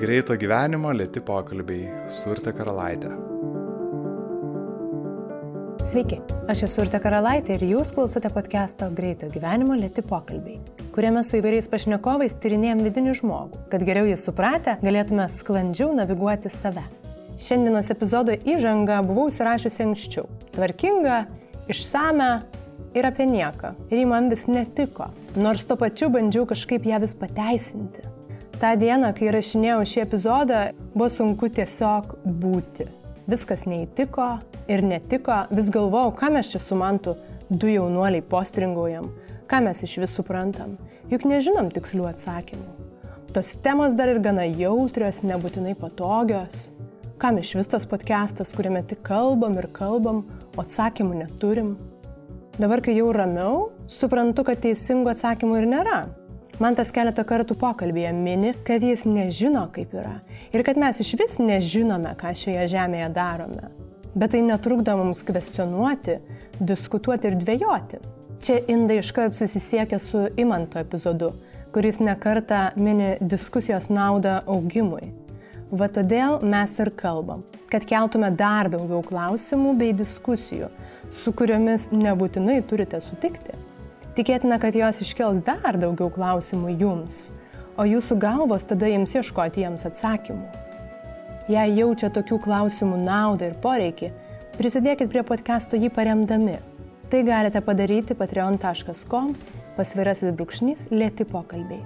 Greito gyvenimo lėti pokalbiai su Urte Karalaitė. Sveiki, aš esu Urte Karalaitė ir jūs klausote podcast'o Greito gyvenimo lėti pokalbiai, kuriame su įvairiais pašnekovais tyrinėjom vidinį žmogų, kad geriau jį supratę galėtume sklandžiau naviguoti save. Šiandienos epizodo įžangą buvau įsirašiusi anksčiau. Tvarkinga, išsame ir apie nieką. Ir ji man vis netiko, nors tuo pačiu bandžiau kažkaip ją vis pateisinti. Ta diena, kai rašinėjau šį epizodą, buvo sunku tiesiog būti. Viskas neįtiko ir netiko, vis galvojau, ką mes čia su mantu du jaunuoliai postringaujam, ką mes iš vis suprantam, juk nežinom tikslių atsakymų. Tos temos dar ir gana jautrios, nebūtinai patogios. Kam iš vis tas podcastas, kuriame tik kalbam ir kalbam, o atsakymų neturim. Dabar, kai jau ramiau, suprantu, kad teisingų atsakymų ir nėra. Man tas keletą kartų pokalbėje mini, kad jis nežino, kaip yra. Ir kad mes iš vis nežinome, ką šioje žemėje darome. Bet tai netrukdo mums kvestionuoti, diskutuoti ir dvėjoti. Čia Inda iškart susisiekia su Imanto epizodu, kuris nekarta mini diskusijos naudą augimui. Va todėl mes ir kalbam, kad keltume dar daugiau klausimų bei diskusijų, su kuriomis nebūtinai turite sutikti. Tikėtina, kad jos iškels dar daugiau klausimų jums, o jūsų galvos tada jums ieškoti jiems atsakymų. Jei jaučia tokių klausimų naudą ir poreikį, prisidėkit prie podcast'o jį paremdami. Tai galite padaryti patreon.com pasvirasis brūkšnys lėti pokalbiai.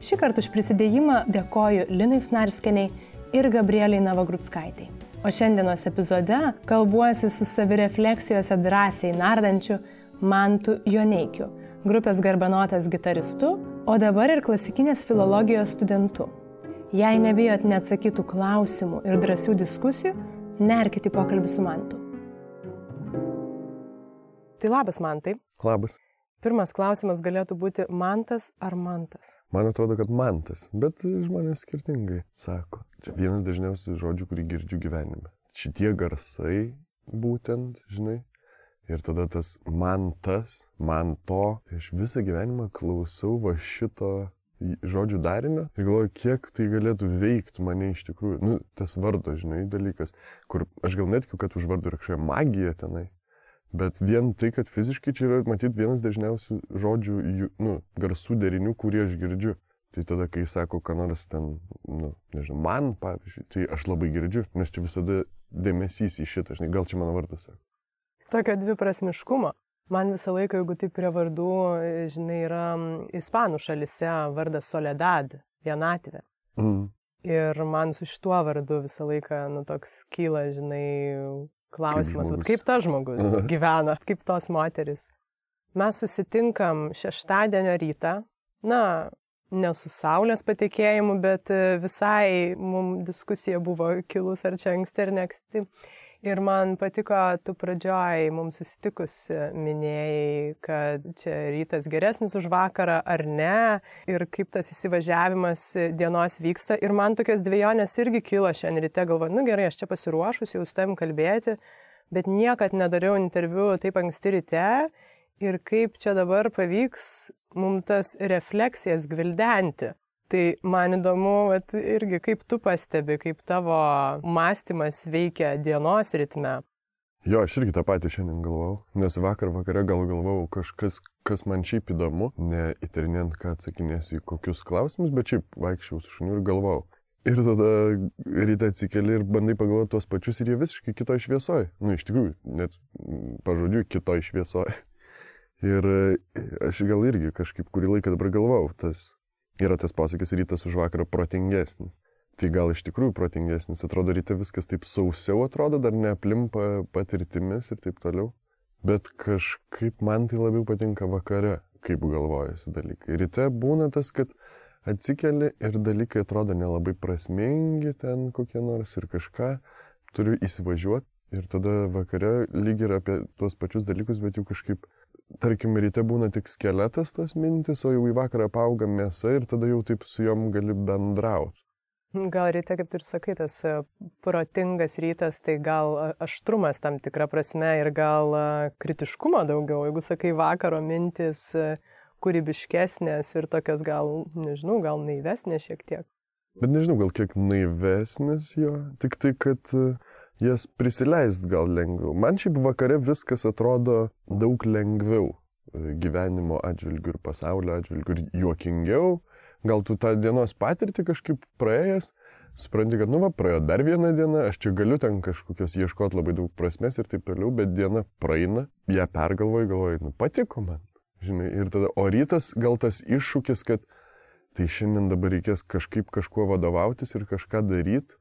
Šį kartą už prisidėjimą dėkoju Linai Snarskeniai ir Gabrieliai Navagrutskaitai. O šiandienos epizode kalbuosi su savirefleksijose drąsiai nardančiu Mantu Joneikiu, grupės garbanotas gitaristu, o dabar ir klasikinės filologijos studentu. Jei nebijot neatsakytų klausimų ir drąsių diskusijų, nerkite į pokalbį su Mantu. Tai labas, Mantai. Labas. Pirmas klausimas galėtų būti mantas ar mantas? Man atrodo, kad mantas, bet žmonės skirtingai sako. Čia vienas dažniausių žodžių, kurį girdžiu gyvenime. Šitie garsai būtent, žinai. Ir tada tas mantas, man to. Tai aš visą gyvenimą klausau va šito žodžių darinio ir galvoju, kiek tai galėtų veikti mane iš tikrųjų. Nu, tas vardo, žinai, dalykas, kur aš gal netikiu, kad už vardo yra kažkokia magija tenai. Bet vien tai, kad fiziškai čia yra, matyt, vienas dažniausių žodžių, nu, garsų derinių, kurį aš girdžiu. Tai tada, kai sako, ką nors ten, nu, nežinau, man, pavyzdžiui, tai aš labai girdžiu, nes čia visada dėmesys į šitą, žinai, gal čia mano vardas sako. Tokio dviprasmiškumo. Man visą laiką, jeigu taip prie vardų, žinai, yra ispanų šalise vardas Soledad, vienatvė. Mm. Ir man su šituo vardu visą laiką, nu, toks kyla, žinai, klausimas, kaip, kaip tas žmogus gyvena, kaip tos moteris. Mes susitinkam šeštadienio rytą, na, ne su Saulės patikėjimu, bet e, visai mums diskusija buvo kilus ar čia anksti ar neksti. Ir man patiko, tu pradžioj mums susitikus minėjai, kad čia rytas geresnis už vakarą ar ne, ir kaip tas įsivažiavimas dienos vyksta. Ir man tokios dviejonės irgi kilo šiandien ryte, galvoju, nu gerai, aš čia pasiruošus, jau su tavim kalbėti, bet niekad nedariau interviu taip anksti ryte. Ir kaip čia dabar pavyks mums tas refleksijas gvildenti. Tai man įdomu, vat, irgi kaip tu pastebi, kaip tavo mąstymas veikia dienos ritme. Jo, aš irgi tą patį šiandien galvau, nes vakar vakare gal galvau kažkas, kas man šiaip įdomu, neįtarinant, ką atsakinėsiu į kokius klausimus, bet šiaip vaikščiau su šuniu ir galvau. Ir tada ryte atsikeli ir bandai pagalvoti tuos pačius ir jie visiškai kitoj šviesoje. Nu, iš tikrųjų, net pažodžiu, kitoj šviesoje. Ir aš gal irgi kažkaip kurį laiką dabar galvau, tas Yra tas posakis rytas už vakarą protingesnis. Tai gal iš tikrųjų protingesnis. Atrodo, ryte viskas taip sausiau atrodo, dar neaplimpa patirtimis ir taip toliau. Bet kažkaip man tai labiau patinka vakare, kaip galvojasi dalykai. Ryte būna tas, kad atsikeli ir dalykai atrodo nelabai prasmingi ten kokie nors ir kažką turiu įsivažiuoti ir tada vakare lyg ir apie tuos pačius dalykus, bet jau kažkaip tarkim, ryte būna tik skeletas tos mintis, o jau į vakarą apauga mėsa ir tada jau taip su juom gali bendrauti. Gal ryte, kaip ir sakai, tas e, protingas rytas, tai gal e, aštrumas tam tikrą prasme ir gal e, kritiškumo daugiau. Jeigu sakai vakaro mintis kūrybiškesnės ir tokios gal, nežinau, gal naivesnės šiek tiek. Bet nežinau, gal kiek naivesnis jo, tik tai, kad e, jas prisileist gal lengviau. Man šiaip vakare viskas atrodo daug lengviau e, gyvenimo atžvilgių ir pasaulio atžvilgių ir juokingiau. Gal tu tą dienos patirtį kažkaip praėjęs, supranti, kad, nu va, praėjo dar viena diena, aš čia galiu ten kažkokios ieškoti labai daug prasmės ir taip toliau, bet diena praeina, ją pergalvoju, galvoju, nu patiko man. Žinai, ir tada, o rytas gal tas iššūkis, kad tai šiandien dabar reikės kažkaip kažkuo vadovautis ir kažką daryti.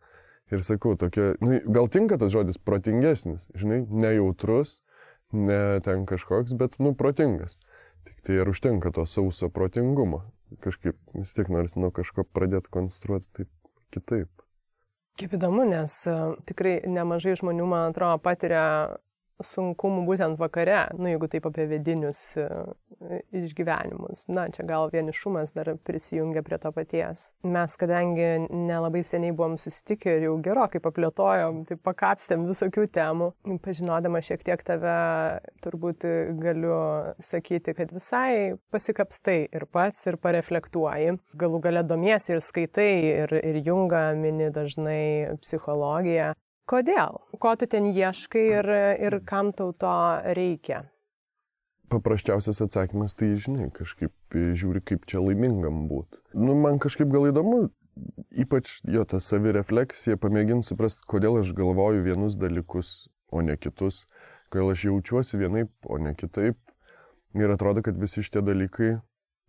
Ir sakau, tokia, nu, gal tinka tas žodis protingesnis, žinai, nejautrus, ne ten kažkoks, bet, nu, protingas. Tik tai ar užtenka to sauso protingumo. Kažkaip vis tiek nors nuo kažko pradėti konstruoti taip kitaip. Kaip įdomu, nes uh, tikrai nemažai žmonių, man atrodo, patiria sunkumų būtent vakare, nu jeigu taip apie vidinius uh, išgyvenimus. Na, čia gal vienišumas dar prisijungia prie to paties. Mes, kadangi nelabai seniai buvom susitikę ir jau gerokai paplėtojom, tai pakapstėm visokių temų, pažinodama šiek tiek tave, turbūt galiu sakyti, kad visai pasikapstai ir pats, ir pareflektuoji. Galų gale domiesi ir skaitai, ir, ir junga mini dažnai psichologiją. Kodėl? Ko tu ten ieškai ir, ir kam tau to reikia? paprasčiausias atsakymas, tai žinai, kažkaip žiūri, kaip čia laimingam būti. Nu, man kažkaip gal įdomu, ypač jo ta savirefleksija, pamėginti suprasti, kodėl aš galvoju vienus dalykus, o ne kitus, kodėl aš jaučiuosi vienaip, o ne kitaip. Ir atrodo, kad visi šitie dalykai,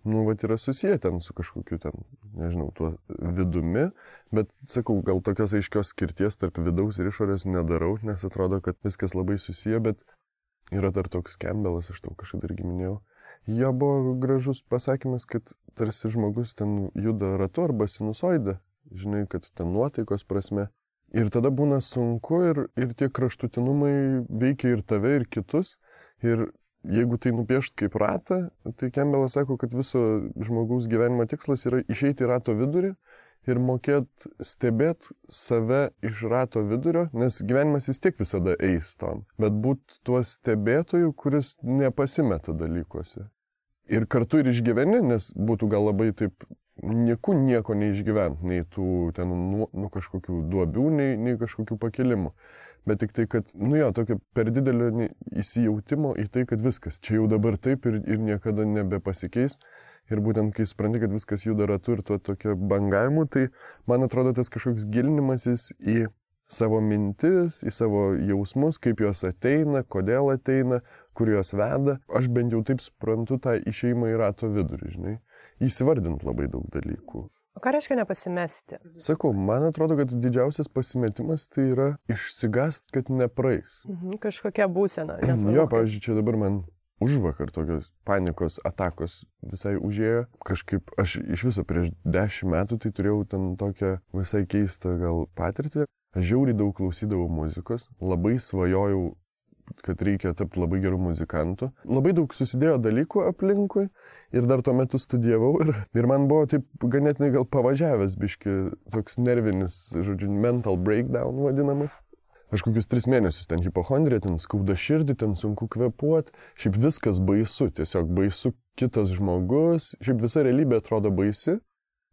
nu, va, yra susiję ten su kažkokiu ten, nežinau, tuo vidumi, bet, sakau, gal tokios aiškios skirties tarp vidaus ir išorės nedarau, nes atrodo, kad viskas labai susiję, bet Yra dar toks Campbellas, aš tau kažkada irgi minėjau. Jo buvo gražus pasakymas, kad tarsi žmogus ten juda ratu arba sinusoide, žinai, kad ten nuotaikos prasme. Ir tada būna sunku ir, ir tie kraštutinumai veikia ir tave, ir kitus. Ir jeigu tai nupiešt kaip ratą, tai Campbellas sako, kad viso žmogaus gyvenimo tikslas yra išeiti į rato vidurį ir mokėt stebėt save iš rato vidurio, nes gyvenimas vis tiek visada eis tom, bet būt tuo stebėtoju, kuris nepasimeta dalykuose. Ir kartu ir išgyveni, nes būtų gal labai taip nieku nieko neišgyvent, nei tų ten nu, nu kažkokių duobių, nei, nei kažkokių pakilimų. Bet tik tai, kad, nu jo, tokio per didelio įsijautimo į tai, kad viskas čia jau dabar taip ir, ir niekada nebepasikeis, Ir būtent kai supranti, kad viskas juda ratu ir to tokio bangavimu, tai man atrodo tas kažkoks gilinimasis į savo mintis, į savo jausmus, kaip jos ateina, kodėl ateina, kur jos veda. Aš bent jau taip suprantu tą išeimą į rato vidurį, žinai. Įsivardint labai daug dalykų. O ką reiškia nepasimesti? Sakau, man atrodo, kad didžiausias pasimetimas tai yra išsigast, kad nepraeis. Mhm, kažkokia būsena. Jo, pavyzdžiui, čia dabar man už vakar tokios panikos atakos visai užėjo. Kažkaip aš iš viso prieš dešimt metų tai turėjau ten tokią visai keistą gal patirtį. Aš žiauriai daug klausydavau muzikos, labai svajojau kad reikia tapti labai gerų muzikantų. Labai daug susidėjo dalykų aplinkui ir dar tuo metu studijavau ir, ir man buvo taip ganėtinai gal pavažiavęs biški toks nervinis, žodžiu, mental breakdown vadinamas aš kokius tris mėnesius ten hipochondrija, ten skauda širdį, ten sunku kvepuoti, šiaip viskas baisu, tiesiog baisu kitas žmogus, šiaip visa realybė atrodo baisi.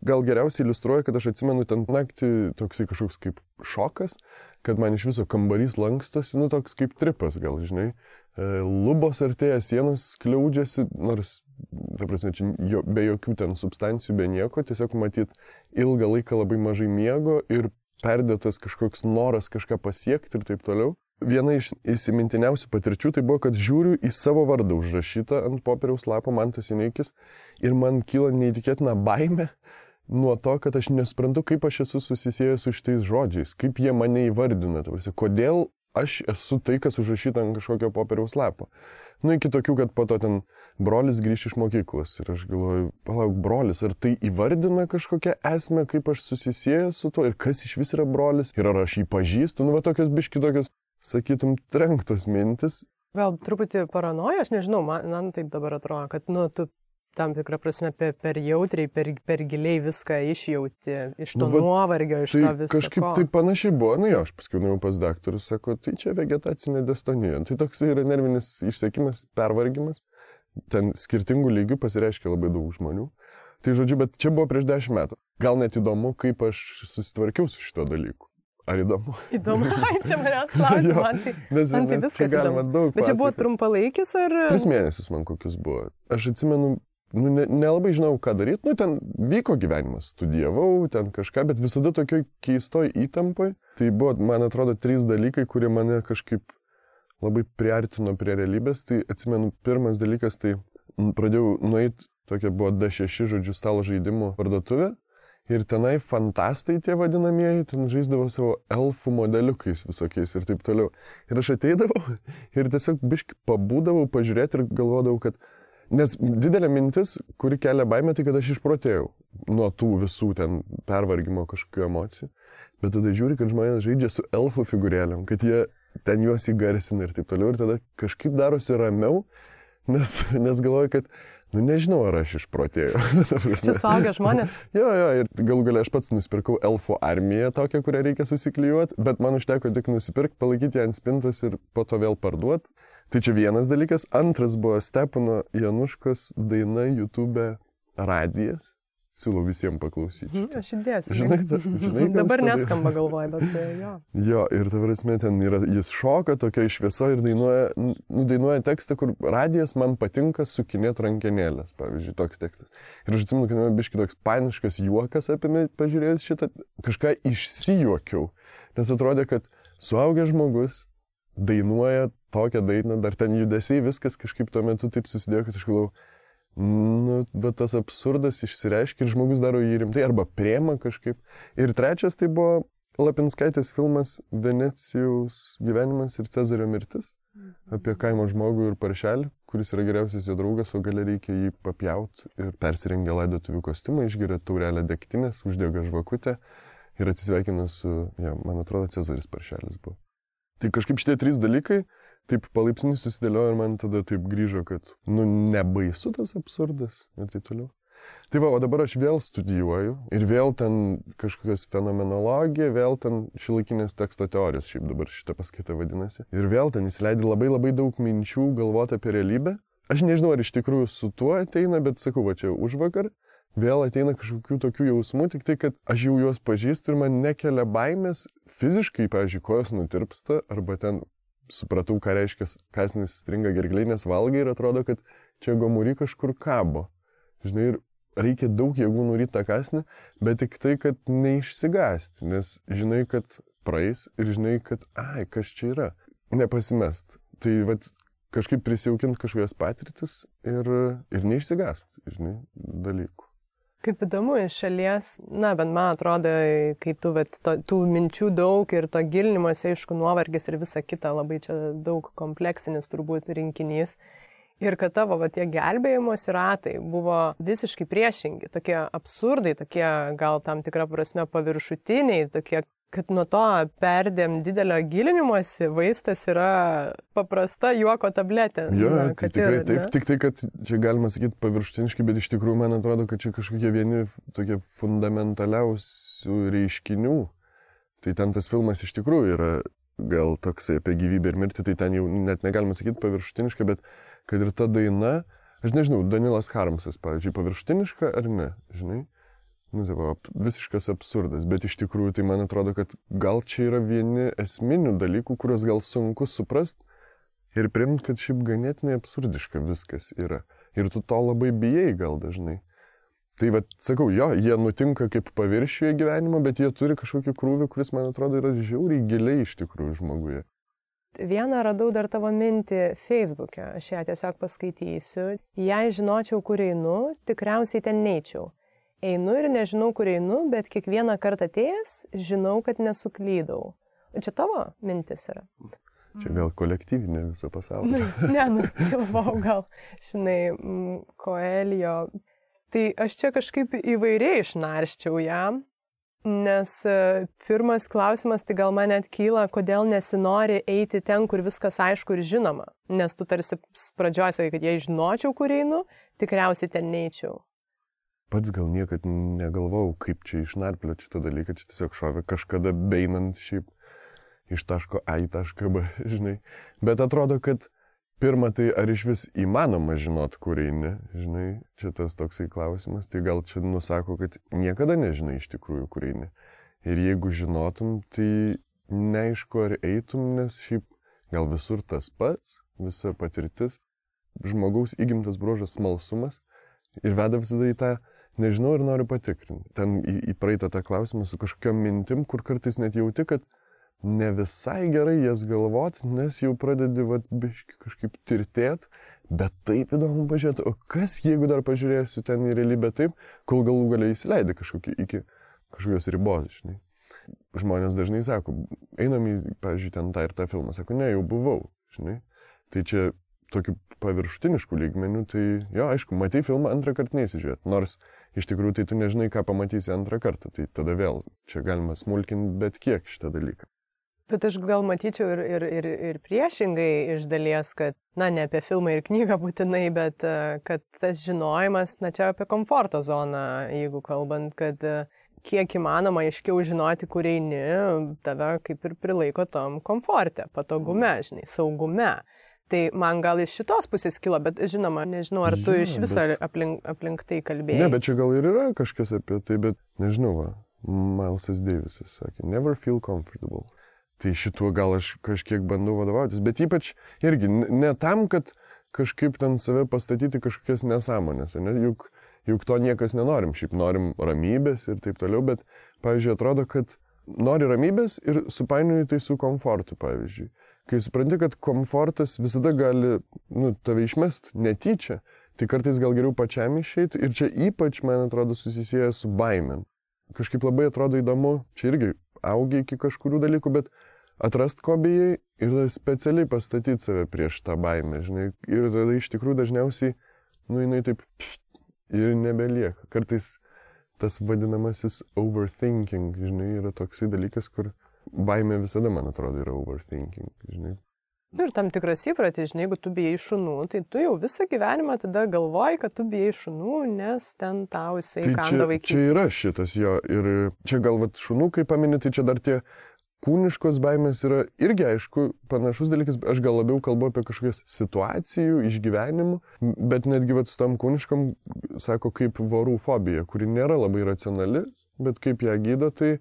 Gal geriausiai iliustruoja, kad aš atsimenu ten naktį toksai kažkoks kaip šokas, kad man iš viso kambarys lankstosi, nu toks kaip tripas gal, žinai. E, lubos artėja, sienos kliaudžiasi, nors, ta prasme, čia jo, be jokių ten substancijų, be nieko, tiesiog matyt ilgą laiką labai mažai miego ir perdėtas kažkoks noras kažką pasiekti ir taip toliau. Viena iš įsimintiniausių patirčių tai buvo, kad žiūriu į savo vardą užrašytą ant popieriaus lapo Mantas Ineikis ir man kyla neįtikėtina baime nuo to, kad aš nesprantu, kaip aš esu susisėjęs su šitais žodžiais, kaip jie mane įvardina, tarsi, kodėl aš esu tai, kas užrašyta ant kažkokio popieriaus lapo. Nu, iki tokių, kad po to ten brolis grįž iš mokyklos. Ir aš galvoju, palauk, brolis, ar tai įvardina kažkokią esmę, kaip aš susisėjęs su tuo ir kas iš vis yra brolis ir ar aš jį pažįstu. Nu, va tokios biški tokios, sakytum, trenktos mintis. Gal truputį paranoja, aš nežinau, man, man taip dabar atrodo, kad, nu, tu tam tikrą prasme per, per jautriai, per, per giliai viską išjauti, iš to nu, va, nuovargio, iš tai to viso. Kažkaip ko. tai panašiai buvo, nu jo, aš paskui nuėjau pas daktarus, sako, tai čia vegetacinė destonija. Tai toks yra nervinis išsiekimas, pervargimas. Ten skirtingų lygių pasireiškia labai daug žmonių. Tai žodžiu, bet čia buvo prieš dešimt metų. Gal net įdomu, kaip aš susitvarkiau su šito dalyku. Ar įdomu? Įdomu, čia manęs klausia, man tai, Nes, man tai nes čia galima įdomu. daug. Bet čia buvo trumpalaikis ar... Tris mėnesius man kokius buvo. Aš atsimenu, nu, ne- nelabai žinau, ką daryti. Nu, ten vyko gyvenimas, studijavau, ten kažką, bet visada tokioj keistoj įtampoj. Tai buvo, man atrodo, trys dalykai, kurie mane kažkaip labai priartino prie realybės. Tai atsimenu, pirmas dalykas, tai pradėjau nueiti, tokia buvo D6 žodžių stalo žaidimų parduotuvė. Ir tenai fantastai tie vadinamieji, ten žaisdavo savo elfų modeliukais visokiais ir taip toliau. Ir aš ateidavau ir tiesiog biški pabūdavau pažiūrėti ir galvodavau, kad... Nes didelė mintis, kuri kelia baimę, tai kad aš išprotėjau nuo tų visų ten pervargimo kažkokių emocijų. Bet tada žiūri, kad žmonės žaidžia su elfų figūrėlėm, kad jie ten juos įgarsina ir taip toliau. Ir tada kažkaip darosi ramiau, nes, nes galvoju, kad, nu nežinau, ar aš išprotėjau. Čia saugia žmonės. Jo, jo, ir galų galia aš pats nusipirkau elfų armiją tokią, kurią reikia susiklijuoti, bet man užteko tik nusipirkti, palaikyti ją ant spintos ir po to vėl parduoti. Tai čia vienas dalykas. Antras buvo Stepono Januškos daina YouTube radijas. Siūlau visiems paklausyti. Mhm, Aš įdėsiu. Žinai, ta- žinai, Dabar neskamba galvoje, bet e, jo. Jo, ir ta prasme, ten yra, jis šoka tokia šviesa ir dainuoja, nu, dainuoja tekstą, kur radijas man patinka sukinėti rankenėlės, pavyzdžiui, toks tekstas. Ir aš atsimenu, kad man biški toks paniškas juokas apimė, pažiūrėjus šitą, kažką išsijuokiau, nes atrodė, kad suaugęs žmogus dainuoja tokią dainą, dar ten judesiai, viskas kažkaip tuo metu taip susidėjo, kad aš galvoju, nu, bet tas absurdas išsireiškia ir žmogus daro jį rimtai arba priema kažkaip. Ir trečias tai buvo Lapinskaitės filmas Venecijaus gyvenimas ir Cezario mirtis apie kaimo žmogų ir paršelį, kuris yra geriausias jo draugas, o gale reikia jį papjauti ir persirengia laidotuvių kostiumą, išgeria taurelę degtinės, uždega žvakutę ir atsisveikina su, ja, man atrodo, Cezaris paršelis buvo. Tai kažkaip šitie trys dalykai taip palaipsniui susidėliojo ir man tada taip grįžo, kad, nu, nebaisu tas absurdas ir taip toliau. Tai va, o dabar aš vėl studijuoju ir vėl ten kažkokios fenomenologija, vėl ten šilaikinės teksto teorijos, šiaip dabar šitą paskaitą vadinasi. Ir vėl ten įsileidai labai labai daug minčių galvoti apie realybę. Aš nežinau, ar iš tikrųjų su tuo ateina, bet sakau, va čia už vakar vėl ateina kažkokių tokių jausmų, tik tai, kad aš jau juos pažįstu ir man nekelia baimės fiziškai, pavyzdžiui, kojos nutirpsta arba ten supratau, ką reiškia kasnis stringa gergliai, nes valgai ir atrodo, kad čia gomuri kažkur kabo. Žinai, ir reikia daug jėgų nuryti tą kasnį, bet tik tai, kad neišsigasti, nes žinai, kad praeis ir žinai, kad, ai, kas čia yra. Nepasimest. Tai vad kažkaip prisijaukint kažkokias patirtis ir, ir neišsigast, žinai, dalykų. Kaip įdomu iš šalies, na, bent man atrodo, kai tu, vat, to, tų minčių daug ir to gilinimas, aišku, nuovargis ir visa kita, labai čia daug kompleksinis turbūt rinkinys. Ir kad tavo va, tie gelbėjimosi ratai buvo visiškai priešingi, tokie absurdai, tokie gal tam tikrą prasme paviršutiniai, tokie, kad nuo to perdėm didelio gilinimosi vaistas yra paprasta juoko tabletė. Jo, Na, tai tikrai ir, taip, ne? tik tai, kad čia galima sakyti paviršutiniškai, bet iš tikrųjų man atrodo, kad čia kažkokie vieni tokie fundamentaliausių reiškinių. Tai ten tas filmas iš tikrųjų yra gal toksai apie gyvybę ir mirtį, tai ten jau net negalima sakyti paviršutiniška, bet kad ir ta daina, aš nežinau, Danilas Harmsas, pavyzdžiui, paviršutiniška ar ne, žinai? Nu, tai va, visiškas absurdas, bet iš tikrųjų tai man atrodo, kad gal čia yra vieni esminių dalykų, kuriuos gal sunku suprasti ir primti, kad šiaip ganėtinai absurdiška viskas yra. Ir tu to labai bijai gal dažnai. Tai vad, sakau, jo, jie nutinka kaip paviršiuje gyvenimo, bet jie turi kažkokį krūvį, kuris, man atrodo, yra žiauriai giliai iš tikrųjų žmoguje. Vieną radau dar tavo mintį Facebook'e, aš ją tiesiog paskaitysiu. Jei žinočiau, kur einu, tikriausiai ten neičiau. Einu ir nežinau, kur einu, bet kiekvieną kartą atėjęs žinau, kad nesuklydau. Čia tavo mintis yra. Čia gal kolektyvinė viso Nu, pasaulio. ne, nu, galvau, gal, žinai, koelio. Tai aš čia kažkaip įvairiai išnarščiau ją, nes e, pirmas klausimas, tai gal man net kyla, kodėl nesinori eiti ten, kur viskas aišku ir žinoma. Nes tu tarsi pradžioje sakai, kad jei žinočiau, kur einu, tikriausiai ten neičiau. Pats gal niekad negalvojau, kaip čia išnarplioti šitą dalyką, čia tiesiog šovė kažkada beinant šiaip iš taško A į tašką B, žinai. Bet atrodo, kad pirma, tai ar iš vis įmanoma žinot, kur eini, žinai, čia tas toksai klausimas, tai gal čia nusako, kad niekada nežinai iš tikrųjų, kur eini. Ir jeigu žinotum, tai neaišku, ar eitum, nes šiaip gal visur tas pats, visa patirtis, žmogaus įgimtas bruožas smalsumas ir veda visada į tą, nežinau ir noriu patikrinti. Ten į, į praeitą tą klausimą su kažkokiam mintim, kur kartais net jauti, kad ne visai gerai jas galvot, nes jau pradedi vat, biški kažkaip tirtėt, bet taip įdomu pažiūrėti, o kas jeigu dar pažiūrėsiu ten į realybę taip, kol galų galiai įsileidai kažkokį iki kažkokios ribos, žinai. Žmonės dažnai sako, einam į, pavyzdžiui, ten tą ir tą filmą, sako, ne, jau buvau, žinai. Tai čia tokių paviršutiniškų lygmenių, tai jo, aišku, matai filmą antrą kartą neįsižiūrėt, nors iš tikrųjų tai tu nežinai, ką pamatysi antrą kartą, tai tada vėl čia galima smulkinti bet kiek šitą dalyką. Bet aš gal matyčiau ir, ir, ir, ir priešingai iš dalies, kad, na, ne apie filmą ir knygą būtinai, bet e, kad tas žinojimas, na, čia apie komforto zoną, jeigu kalbant, kad e, kiek įmanoma aiškiau žinoti, kur eini, tave kaip ir prilaiko tom komforte, patogume, žinai, saugume. Tai man gal iš šitos pusės kilo, bet žinoma, nežinau, ar tu ja, iš viso bet... aplink, aplink tai kalbėjai. Ne, bet čia gal ir yra kažkas apie tai, bet nežinau, va, Milesas Davisas sakė, never feel comfortable. Tai šituo gal aš kažkiek bandau vadovautis, bet ypač irgi ne tam, kad kažkaip ten save pastatyti kažkokias nesąmonės, ne? juk, juk to niekas nenorim, šiaip norim ramybės ir taip toliau, bet, pavyzdžiui, atrodo, kad nori ramybės ir supainioji tai su komfortu, pavyzdžiui. Kai supranti, kad komfortas visada gali, nu, tave išmest netyčia, tai kartais gal geriau pačiam išeiti ir čia ypač, man atrodo, susisieja su baimėm. Kažkaip labai atrodo įdomu, čia irgi augi iki kažkurių dalykų, bet atrast, ko bijai ir specialiai pastatyti save prieš tą baimę, žinai. Ir tada iš tikrųjų dažniausiai, nu, jinai taip ir nebelieka. Kartais tas vadinamasis overthinking, žinai, yra toksai dalykas, kur baimė visada, man atrodo, yra overthinking, žinai. Nu ir tam tikras įpratis, žinai, jeigu tu bijai šunų, tai tu jau visą gyvenimą tada galvoji, kad tu bijai šunų, nes ten tau jisai tai kanda vaikystėje. Čia yra šitas jo ir čia galvat šunų, kaip paminė, tai čia dar tie kūniškos baimės yra irgi, aišku, panašus dalykas, aš gal labiau kalbu apie kažkokias situacijų, išgyvenimų, bet netgi vat su tom kūniškom, sako, kaip vorų fobija, kuri nėra labai racionali, bet kaip ją gydo, tai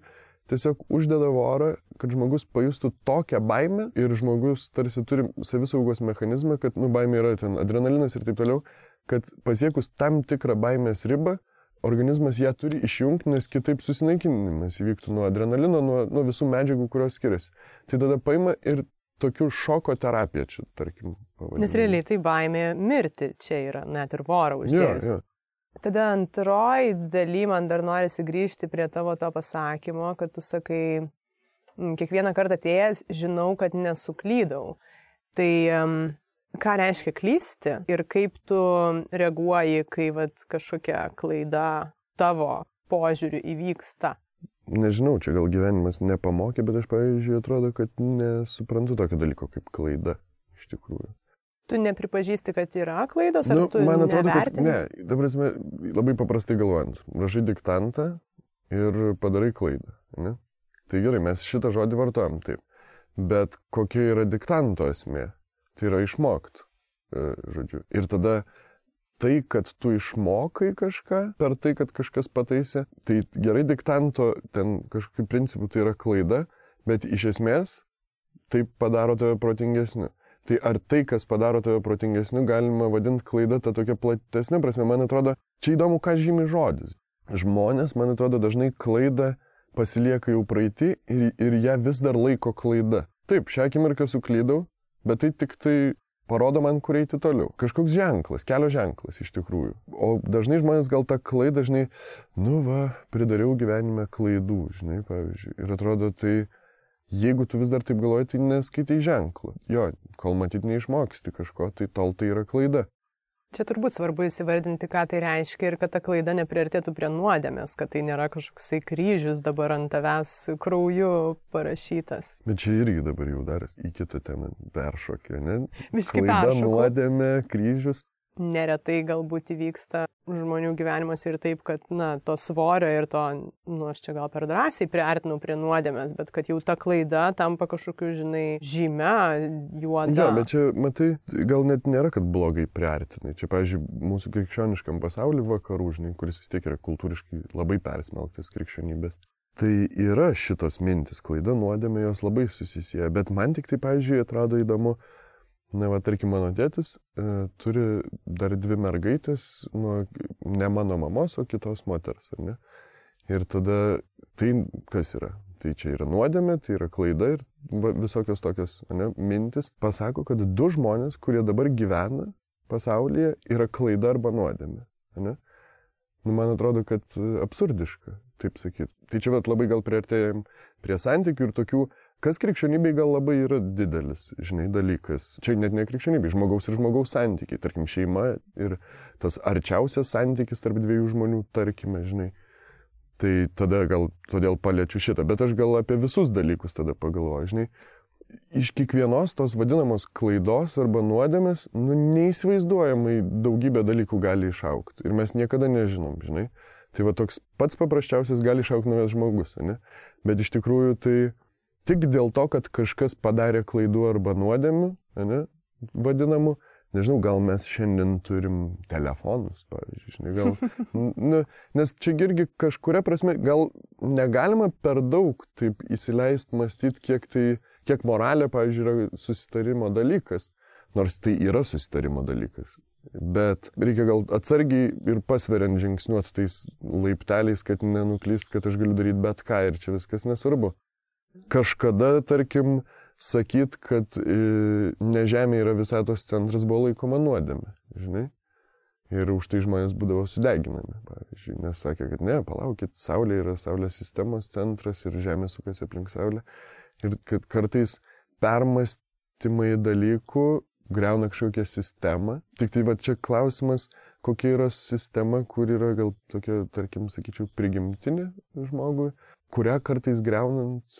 tiesiog uždeda vorą, kad žmogus pajustų tokią baimę ir žmogus tarsi turi savisaugos mechanizmą, kad, nu, baimė yra ten adrenalinas ir taip toliau, kad pasiekus tam tikrą baimės ribą, organizmas ją turi išjungti, nes kitaip susinaikinimas įvyktų nuo adrenalino, nuo, nuo visų medžiagų, kurios skiriasi. Tai tada paima ir tokių šoko terapija čia, tarkim. Pavadinime. Nes realiai tai baimė mirti čia yra, net ir vorą uždėjus. Ja, ja. Tada antroji daly man dar norisi grįžti prie tavo to pasakymo, kad tu sakai, kiekvieną kartą atėjęs žinau, kad nesuklydau. Tai um, ką reiškia klysti ir kaip tu reaguoji, kai vat, kažkokia klaida tavo požiūriu įvyksta. Nežinau, čia gal gyvenimas nepamokė, bet aš, pavyzdžiui, atrodo, kad nesuprantu tokio dalyko kaip klaida iš tikrųjų. Tu nepripažįsti, kad yra klaidos, ar nu, tu man atrodo, nevertini? kad ne. Dabar esame labai paprastai galvojant. Rašai diktantą ir padarai klaidą. Ne? Tai gerai, mes šitą žodį vartojam taip. Bet kokia yra diktanto esmė? Tai yra išmokt, e, žodžiu. Ir tada tai, kad tu išmokai kažką per tai, kad kažkas pataisė, tai gerai diktanto ten kažkokiu principu tai yra klaida, bet iš esmės tai padaro tave protingesniu. Tai ar tai, kas padaro tave protingesniu, galima vadinti klaida tą tokią platesnę prasme. Man atrodo, čia įdomu, ką žymi žodis. Žmonės, man atrodo, dažnai klaidą pasilieka jau praeitį ir, ir ją vis dar laiko klaida. Taip, šią akimirką suklydau, bet tai tik tai parodo man, kur eiti toliau. Kažkoks ženklas, kelio ženklas iš tikrųjų. O dažnai žmonės gal tą klaidą, dažnai, nu va, pridariau gyvenime klaidų, žinai, pavyzdžiui. Ir atrodo, tai jeigu tu vis dar taip galvoji, tai neskaitai ženklą. Jo, kol matyt neišmoksti kažko, tai tol tai yra klaida. Čia turbūt svarbu įsivardinti, ką tai reiškia ir kad ta klaida nepriartėtų prie nuodėmės, kad tai nėra kažkoksai kryžius dabar ant tavęs krauju parašytas. Bet čia irgi dabar jau dar į kitą temą peršokė, ne? Klaida, nuodėmė, kryžius. Neretai galbūt įvyksta žmonių gyvenimuose ir taip, kad, na, to svorio ir to, nu, aš čia gal per drąsiai priartinau prie nuodėmės, bet kad jau ta klaida tampa kažkokiu, žinai, žymė, juoda. Jo, bet čia, matai, gal net nėra, kad blogai priartinai. Čia, pavyzdžiui, mūsų krikščioniškam pasauliu vakarų, žinai, kuris vis tiek yra kultūriškai labai persmelktas krikščionybės. Tai yra šitos mintis, klaida, nuodėmė, jos labai susisieja, bet man tik tai, pavyzdžiui, atrodo įdomu, Na, va, tarkim, mano tėtis e, turi dar dvi mergaitės, nu, ne mano mamos, o kitos moters, ar ne? Ir tada tai kas yra? Tai čia yra nuodėmė, tai yra klaida ir va, visokios tokios ne, mintis. Pasako, kad du žmonės, kurie dabar gyvena pasaulyje, yra klaida arba nuodėmė. Ne? Nu, man atrodo, kad absurdiška, taip sakyti. Tai čia vat, labai gal priartėjom prie santykių ir tokių Kas krikščionybei gal labai yra didelis, žinai, dalykas. Čia net ne krikščionybė, žmogaus ir žmogaus santykiai, tarkim, šeima ir tas arčiausias santykis tarp dviejų žmonių, tarkime, žinai. Tai tada gal todėl paliečiu šitą, bet aš gal apie visus dalykus tada pagalvoju, žinai. Iš kiekvienos tos vadinamos klaidos arba nuodėmės, nu, neįsivaizduojamai daugybė dalykų gali išaukti. Ir mes niekada nežinom, žinai. Tai va toks pats paprasčiausias gali išaukti naujas žmogus, ne? Bet iš tikrųjų tai tik dėl to, kad kažkas padarė klaidų arba nuodėmių, ne, vadinamų, nežinau, gal mes šiandien turim telefonus, pavyzdžiui, žinai, gal, nu, nes čia irgi kažkuria prasme, gal negalima per daug taip įsileisti mąstyti, kiek tai, kiek moralė, pavyzdžiui, yra susitarimo dalykas, nors tai yra susitarimo dalykas. Bet reikia gal atsargiai ir pasveriant žingsniuoti tais laipteliais, kad nenuklyst, kad aš galiu daryti bet ką ir čia viskas nesvarbu kažkada, tarkim, sakyt, kad e, ne Žemė yra visatos centras buvo laikoma nuodėme, žinai. Ir už tai žmonės būdavo sudeginami, pavyzdžiui, nes sakė, kad ne, palaukit, Saulė yra Saulės sistemos centras ir Žemė sukasi aplink Saulę. Ir kad kartais permastymai dalykų greuna kažkokią sistemą. Tik tai va čia klausimas, kokia yra sistema, kur yra gal tokia, tarkim, sakyčiau, prigimtinė žmogui, kurią kartais greunant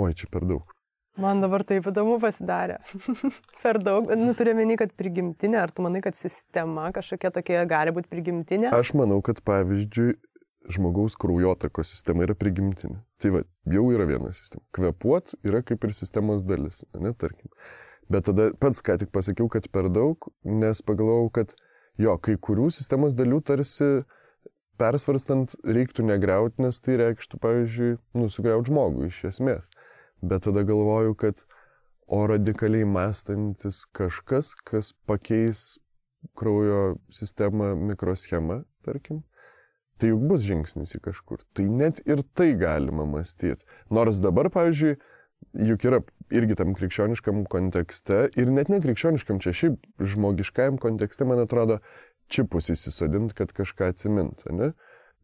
oi, čia per daug. Man dabar taip įdomu pasidarė. per daug, nu, turiu meni, kad prigimtinė, ar tu manai, kad sistema kažkokia tokia gali būti prigimtinė? Aš manau, kad pavyzdžiui, žmogaus kraujotakos sistema yra prigimtinė. Tai va, jau yra viena sistema. Kvepuot yra kaip ir sistemos dalis, ne, tarkim. Bet tada pats ką tik pasakiau, kad per daug, nes pagalvojau, kad jo, kai kurių sistemos dalių tarsi persvarstant reiktų negriauti, nes tai reikštų, pavyzdžiui, nusugriauti žmogų iš esmės. Bet tada galvoju, kad o radikaliai mąstantis kažkas, kas pakeis kraujo sistemą mikroschemą, tarkim, tai juk bus žingsnis į kažkur. Tai net ir tai galima mąstyti. Nors dabar, pavyzdžiui, juk yra irgi tam krikščioniškam kontekste ir net ne krikščioniškam, čia šiaip žmogiškajam kontekste, man atrodo, čipus įsisodinti, kad kažką atsimint, ne?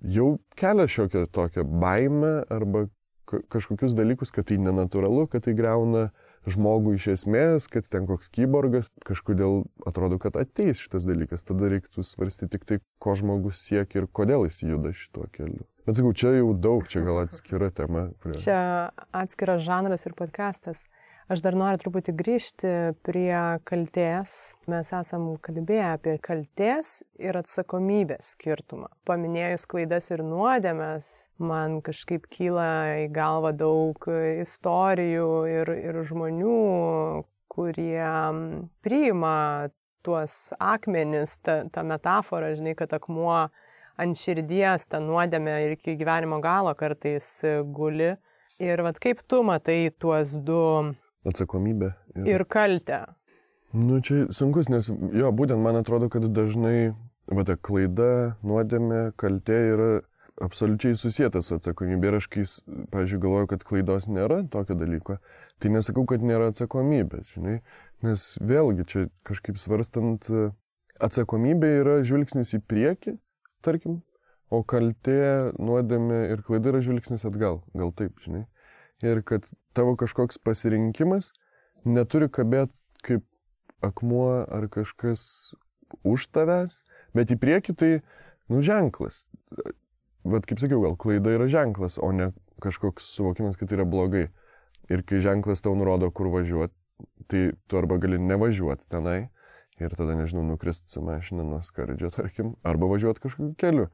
Jau kelia šiokią tokią baimę arba kažkokius dalykus, kad tai nenatūralu, kad tai greuna žmogų iš esmės, kad ten koks kyborgas, kažkodėl atrodo, kad ateis šitas dalykas, tada reiktų svarstyti tik tai, ko žmogus siekia ir kodėl jis juda šituo keliu. Bet sakau, čia jau daug, čia gal atskira tema. Prie... Čia atskiras žanras ir podcastas. Aš dar noriu truputį grįžti prie kalties. Mes esam kalbėję apie kalties ir atsakomybės skirtumą. Paminėjus klaidas ir nuodėmės, man kažkaip kyla į galvą daug istorijų ir, ir žmonių, kurie priima tuos akmenis, tą, tą metaforą, žinai, kad akmuo ant širdies, tą nuodėmę ir iki gyvenimo galo kartais guli. Ir vad kaip tu matai tuos du atsakomybę. Ir, ir kaltę. Nu, čia sunkus, nes jo, būtent man atrodo, kad dažnai, va, ta klaida, nuodėmė, kaltė yra absoliučiai susijęta su atsakomybė. Ir aš, kai, pavyzdžiui, galvoju, kad klaidos nėra tokio dalyko, tai nesakau, kad nėra atsakomybės, žinai. Nes vėlgi čia kažkaip svarstant, atsakomybė yra žvilgsnis į priekį, tarkim, o kaltė, nuodėmė ir klaida yra žvilgsnis atgal. Gal taip, žinai ir kad tavo kažkoks pasirinkimas neturi kabėti kaip akmuo ar kažkas už tavęs, bet į priekį tai, nu, ženklas. Vat kaip sakiau, gal klaida yra ženklas, o ne kažkoks suvokimas, kad tai yra blogai. Ir kai ženklas tau nurodo, kur važiuoti, tai tu arba gali nevažiuoti tenai ir tada, nežinau, nukrist su mašina nuo skardžio, tarkim, arba važiuoti kažkokiu keliu.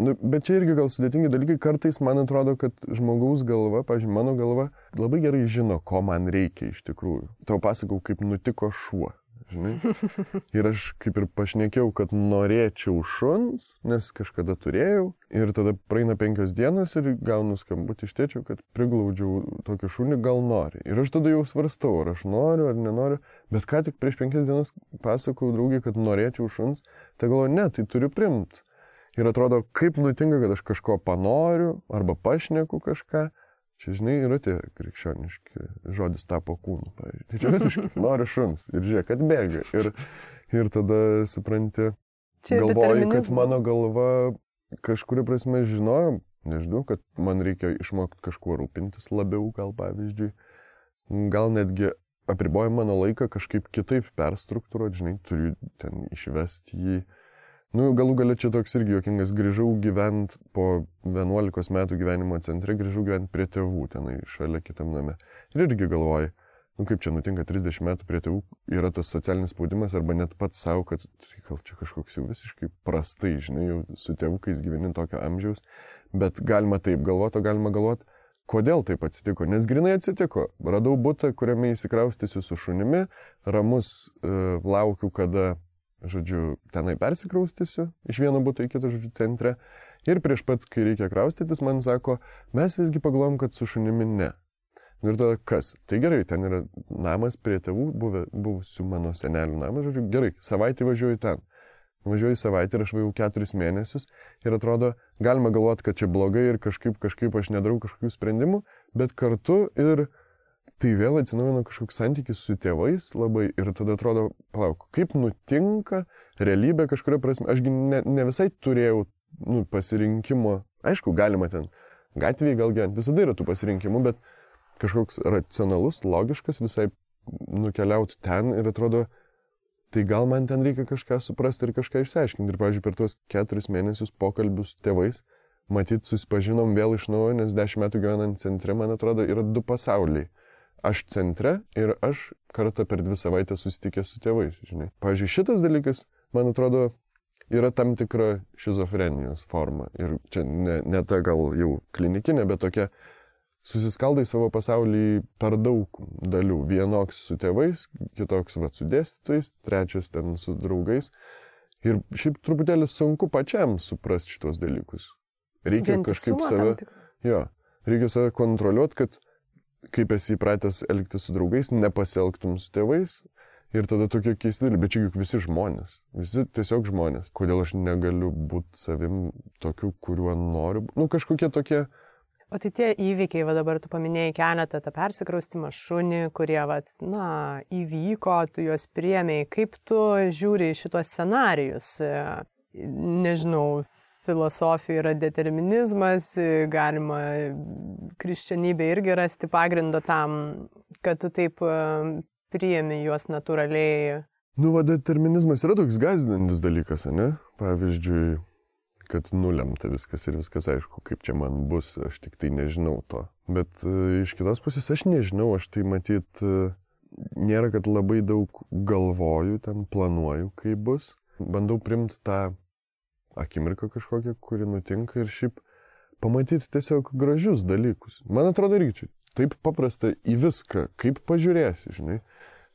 Nu, bet čia irgi gal sudėtingi dalykai, kartais man atrodo, kad žmogaus galva, pažiūrėjau, mano galva labai gerai žino, ko man reikia iš tikrųjų. Tau pasakau, kaip nutiko šuo žinai. Ir aš kaip ir pašnekėjau, kad norėčiau šuns, nes kažkada turėjau. Ir tada praeina penkios dienos ir gaunu skambutį iš tėčio, kad priglaudžiau tokį šunį, gal nori. Ir aš tada jau svarstau, ar aš noriu ar nenoriu. Bet ką tik prieš penkias dienas pasakau draugį, kad norėčiau šuns, tai galvoju, ne, tai turiu primt. Ir atrodo, kaip nutinka, kad aš kažko panoriu arba pašneku kažką Čia, žinai, yra tie krikščioniški žodis tapo kūnu, pavyzdžiui. Čia visiškai noriu šuns ir žiūrėk, kad bėga. Ir, ir tada supranti, čia galvoju, kad mano galva kažkuria prasme žinojo, nežinau, kad man reikia išmokti kažkuo rūpintis labiau, gal pavyzdžiui. Gal netgi apriboja mano laiką kažkaip kitaip perstruktūruoti, žinai, turiu ten išvesti jį Nu, galų galia čia toks irgi jokingas, grįžau gyvent po 11 metų gyvenimo centre, grįžau gyvent prie tėvų tenai šalia kitam name. Ir irgi galvoju, nu kaip čia nutinka 30 metų prie tėvų, yra tas socialinis spaudimas arba net pats savo, kad tai gal čia kažkoks jau visiškai prastai, žinai, jau su tėvukais gyveni tokio amžiaus, bet galima taip galvoti, o galima galvoti, kodėl taip atsitiko, nes grinai atsitiko. Radau būtą, kuriame įsikraustysiu su šunimi, ramus e, laukiu, kada žodžiu, tenai persikraustysiu iš vieno būto į kitą, žodžiu, centre. Ir prieš pat, kai reikia kraustytis, man sako, mes visgi pagalvom, kad su šunimi ne. Nu ir tada kas? Tai gerai, ten yra namas prie tėvų, buvę, buvusių mano senelių namas, žodžiu, gerai, savaitę važiuoju ten. Važiuoju savaitę ir aš važiuoju keturis mėnesius ir atrodo, galima galvoti, kad čia blogai ir kažkaip, kažkaip aš nedarau kažkokių sprendimų, bet kartu ir tai vėl atsinaujino kažkoks santykis su tėvais labai ir tada atrodo, palauk, kaip nutinka realybė kažkuria prasme. Ašgi ne, ne visai turėjau nu, pasirinkimo, aišku, galima ten gatvėje gal gyventi, visada yra tų pasirinkimų, bet kažkoks racionalus, logiškas visai nukeliauti ten ir atrodo, tai gal man ten reikia kažką suprasti ir kažką išsiaiškinti. Ir, pavyzdžiui, per tuos keturis mėnesius pokalbius su tėvais, matyt, susipažinom vėl iš naujo, nes dešimt metų gyvenant centre, man atrodo, yra du pasauliai aš centre ir aš kartą per dvi savaitės susitikęs su tėvais, žinai. Pavyzdžiui, šitas dalykas, man atrodo, yra tam tikra šizofrenijos forma. Ir čia ne, ne ta gal jau klinikinė, bet tokia susiskaldai savo pasaulį per daug dalių. Vienoks su tėvais, kitoks va su dėstytojais, trečias ten su draugais. Ir šiaip truputėlį sunku pačiam suprasti šitos dalykus. Reikia kažkaip save... Jo, reikia save kontroliuoti, kad kaip esi įpratęs elgtis su draugais, nepasielgtum su tėvais. Ir tada tokie keisti dalykai, bet čia juk visi žmonės, visi tiesiog žmonės. Kodėl aš negaliu būti savim tokiu, kuriuo noriu? Nu, kažkokie tokie... O tai tie įvykiai, va dabar tu paminėjai keletą tą persikraustimą šunį, kurie, va, na, įvyko, tu juos priemiai. Kaip tu žiūri šitos scenarius? Nežinau, filosofija yra determinizmas, galima krikščionybė irgi rasti pagrindo tam, kad tu taip e, priemi juos natūraliai. Nu, va, determinizmas yra toks gazdinantis dalykas, ne? Pavyzdžiui, kad nulemta viskas ir viskas aišku, kaip čia man bus, aš tik tai nežinau to. Bet uh, iš kitos pusės aš nežinau, aš tai matyt, uh, nėra, kad labai daug galvoju, ten planuoju, kaip bus. Bandau primti tą akimirką kažkokią, kuri nutinka ir šiaip pamatyti tiesiog gražius dalykus. Man atrodo, irgi čia taip paprasta į viską, kaip pažiūrėsi, žinai,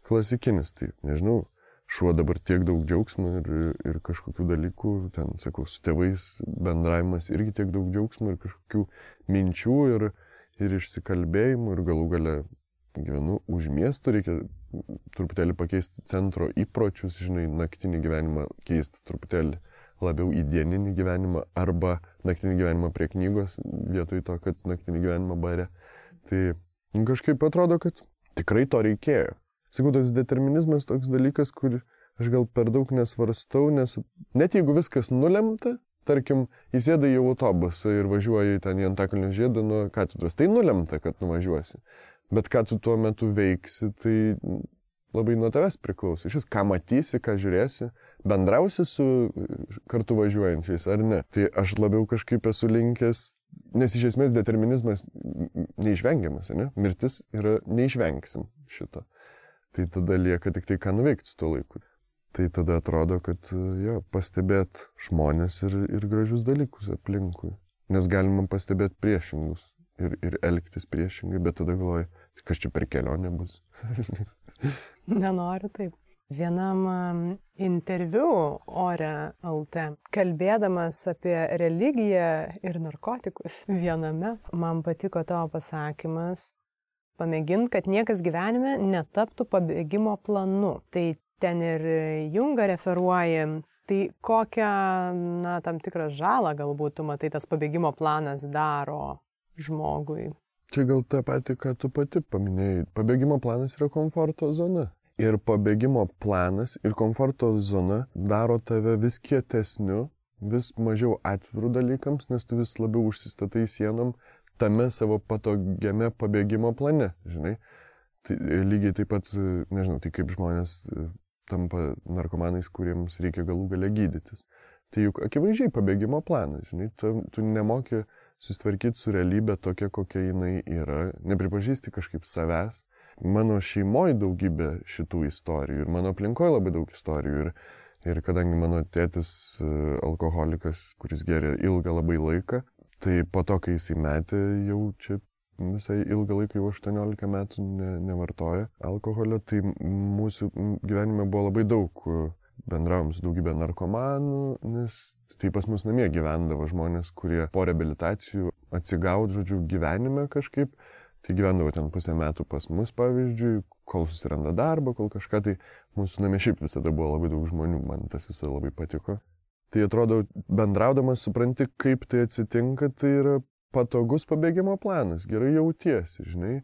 klasikinis, tai nežinau, šuo dabar tiek daug džiaugsmo ir, ir kažkokių dalykų, ten, sakau, su tėvais bendravimas irgi tiek daug džiaugsmo ir kažkokių minčių ir, ir išsikalbėjimų ir galų gale gyvenu už miesto, reikia truputėlį pakeisti centro įpročius, žinai, naktinį gyvenimą keisti truputėlį labiau į dieninį gyvenimą arba naktinį gyvenimą prie knygos vietoj to, kad naktinį gyvenimą bare. Tai kažkaip atrodo, kad tikrai to reikėjo. Sakau, tas determinizmas toks dalykas, kur aš gal per daug nesvarstau, nes net jeigu viskas nulemta, tarkim, įsėdai į autobusą ir važiuoji ten į Antakalnio žiedą nuo katedros, tai nulemta, kad nuvažiuosi. Bet ką tu tuo metu veiksi, tai labai nuo tavęs priklauso. Iš vis, ką matysi, ką žiūrėsi, bendrausi su kartu važiuojančiais ar ne. Tai aš labiau kažkaip esu linkęs, nes iš esmės determinizmas neišvengiamas, ne? Mirtis yra neišvengsim šito. Tai tada lieka tik tai, ką nuveikti su tuo laiku. Tai tada atrodo, kad jo, pastebėt žmonės ir, ir gražius dalykus aplinkui. Nes galima pastebėti priešingus ir, ir elgtis priešingai, bet tada galvoju, tai kas čia per kelionę bus. Nenoriu taip. Vienam interviu Ore LT, kalbėdamas apie religiją ir narkotikus viename, man patiko tavo pasakymas, pamėgint, kad niekas gyvenime netaptų pabėgimo planu. Tai ten ir Junga referuoja, tai kokią, na, tam tikrą žalą galbūt tu matai tas pabėgimo planas daro žmogui. Čia gal tą patį, ką tu pati paminėjai. Pabėgimo planas yra komforto zona. Ir pabėgimo planas ir komforto zona daro tave vis kietesniu, vis mažiau atvirų dalykams, nes tu vis labiau užsistatai sienom tame savo patogiame pabėgimo plane, žinai. Tai lygiai taip pat, nežinau, tai kaip žmonės e, tampa narkomanais, kuriems reikia galų gale gydytis. Tai juk akivaizdžiai pabėgimo planas, žinai, tu, tu nemoki susitvarkyti su realybė tokia, kokia jinai yra, nepripažįsti kažkaip savęs, mano šeimoje daugybė šitų istorijų ir mano aplinkoje labai daug istorijų. Ir, ir kadangi mano tėtis e, alkoholikas, kuris geria ilgą labai laiką, tai po to, kai jisai metė, jau čia visai ilgą laiką, jau 18 metų ne, nevartoja alkoholio, tai mūsų gyvenime buvo labai daug bendravom su daugybė narkomanų, nes tai pas mus namie gyvendavo žmonės, kurie po rehabilitacijų atsigaut, žodžiu, gyvenime kažkaip Tai gyvendavo ten pusę metų pas mus, pavyzdžiui, kol susiranda darbą, kol kažką, tai mūsų namie šiaip visada buvo labai daug žmonių, man tas visada labai patiko. Tai atrodo, bendraudamas supranti, kaip tai atsitinka, tai yra patogus pabėgimo planas, gerai jautiesi, žinai.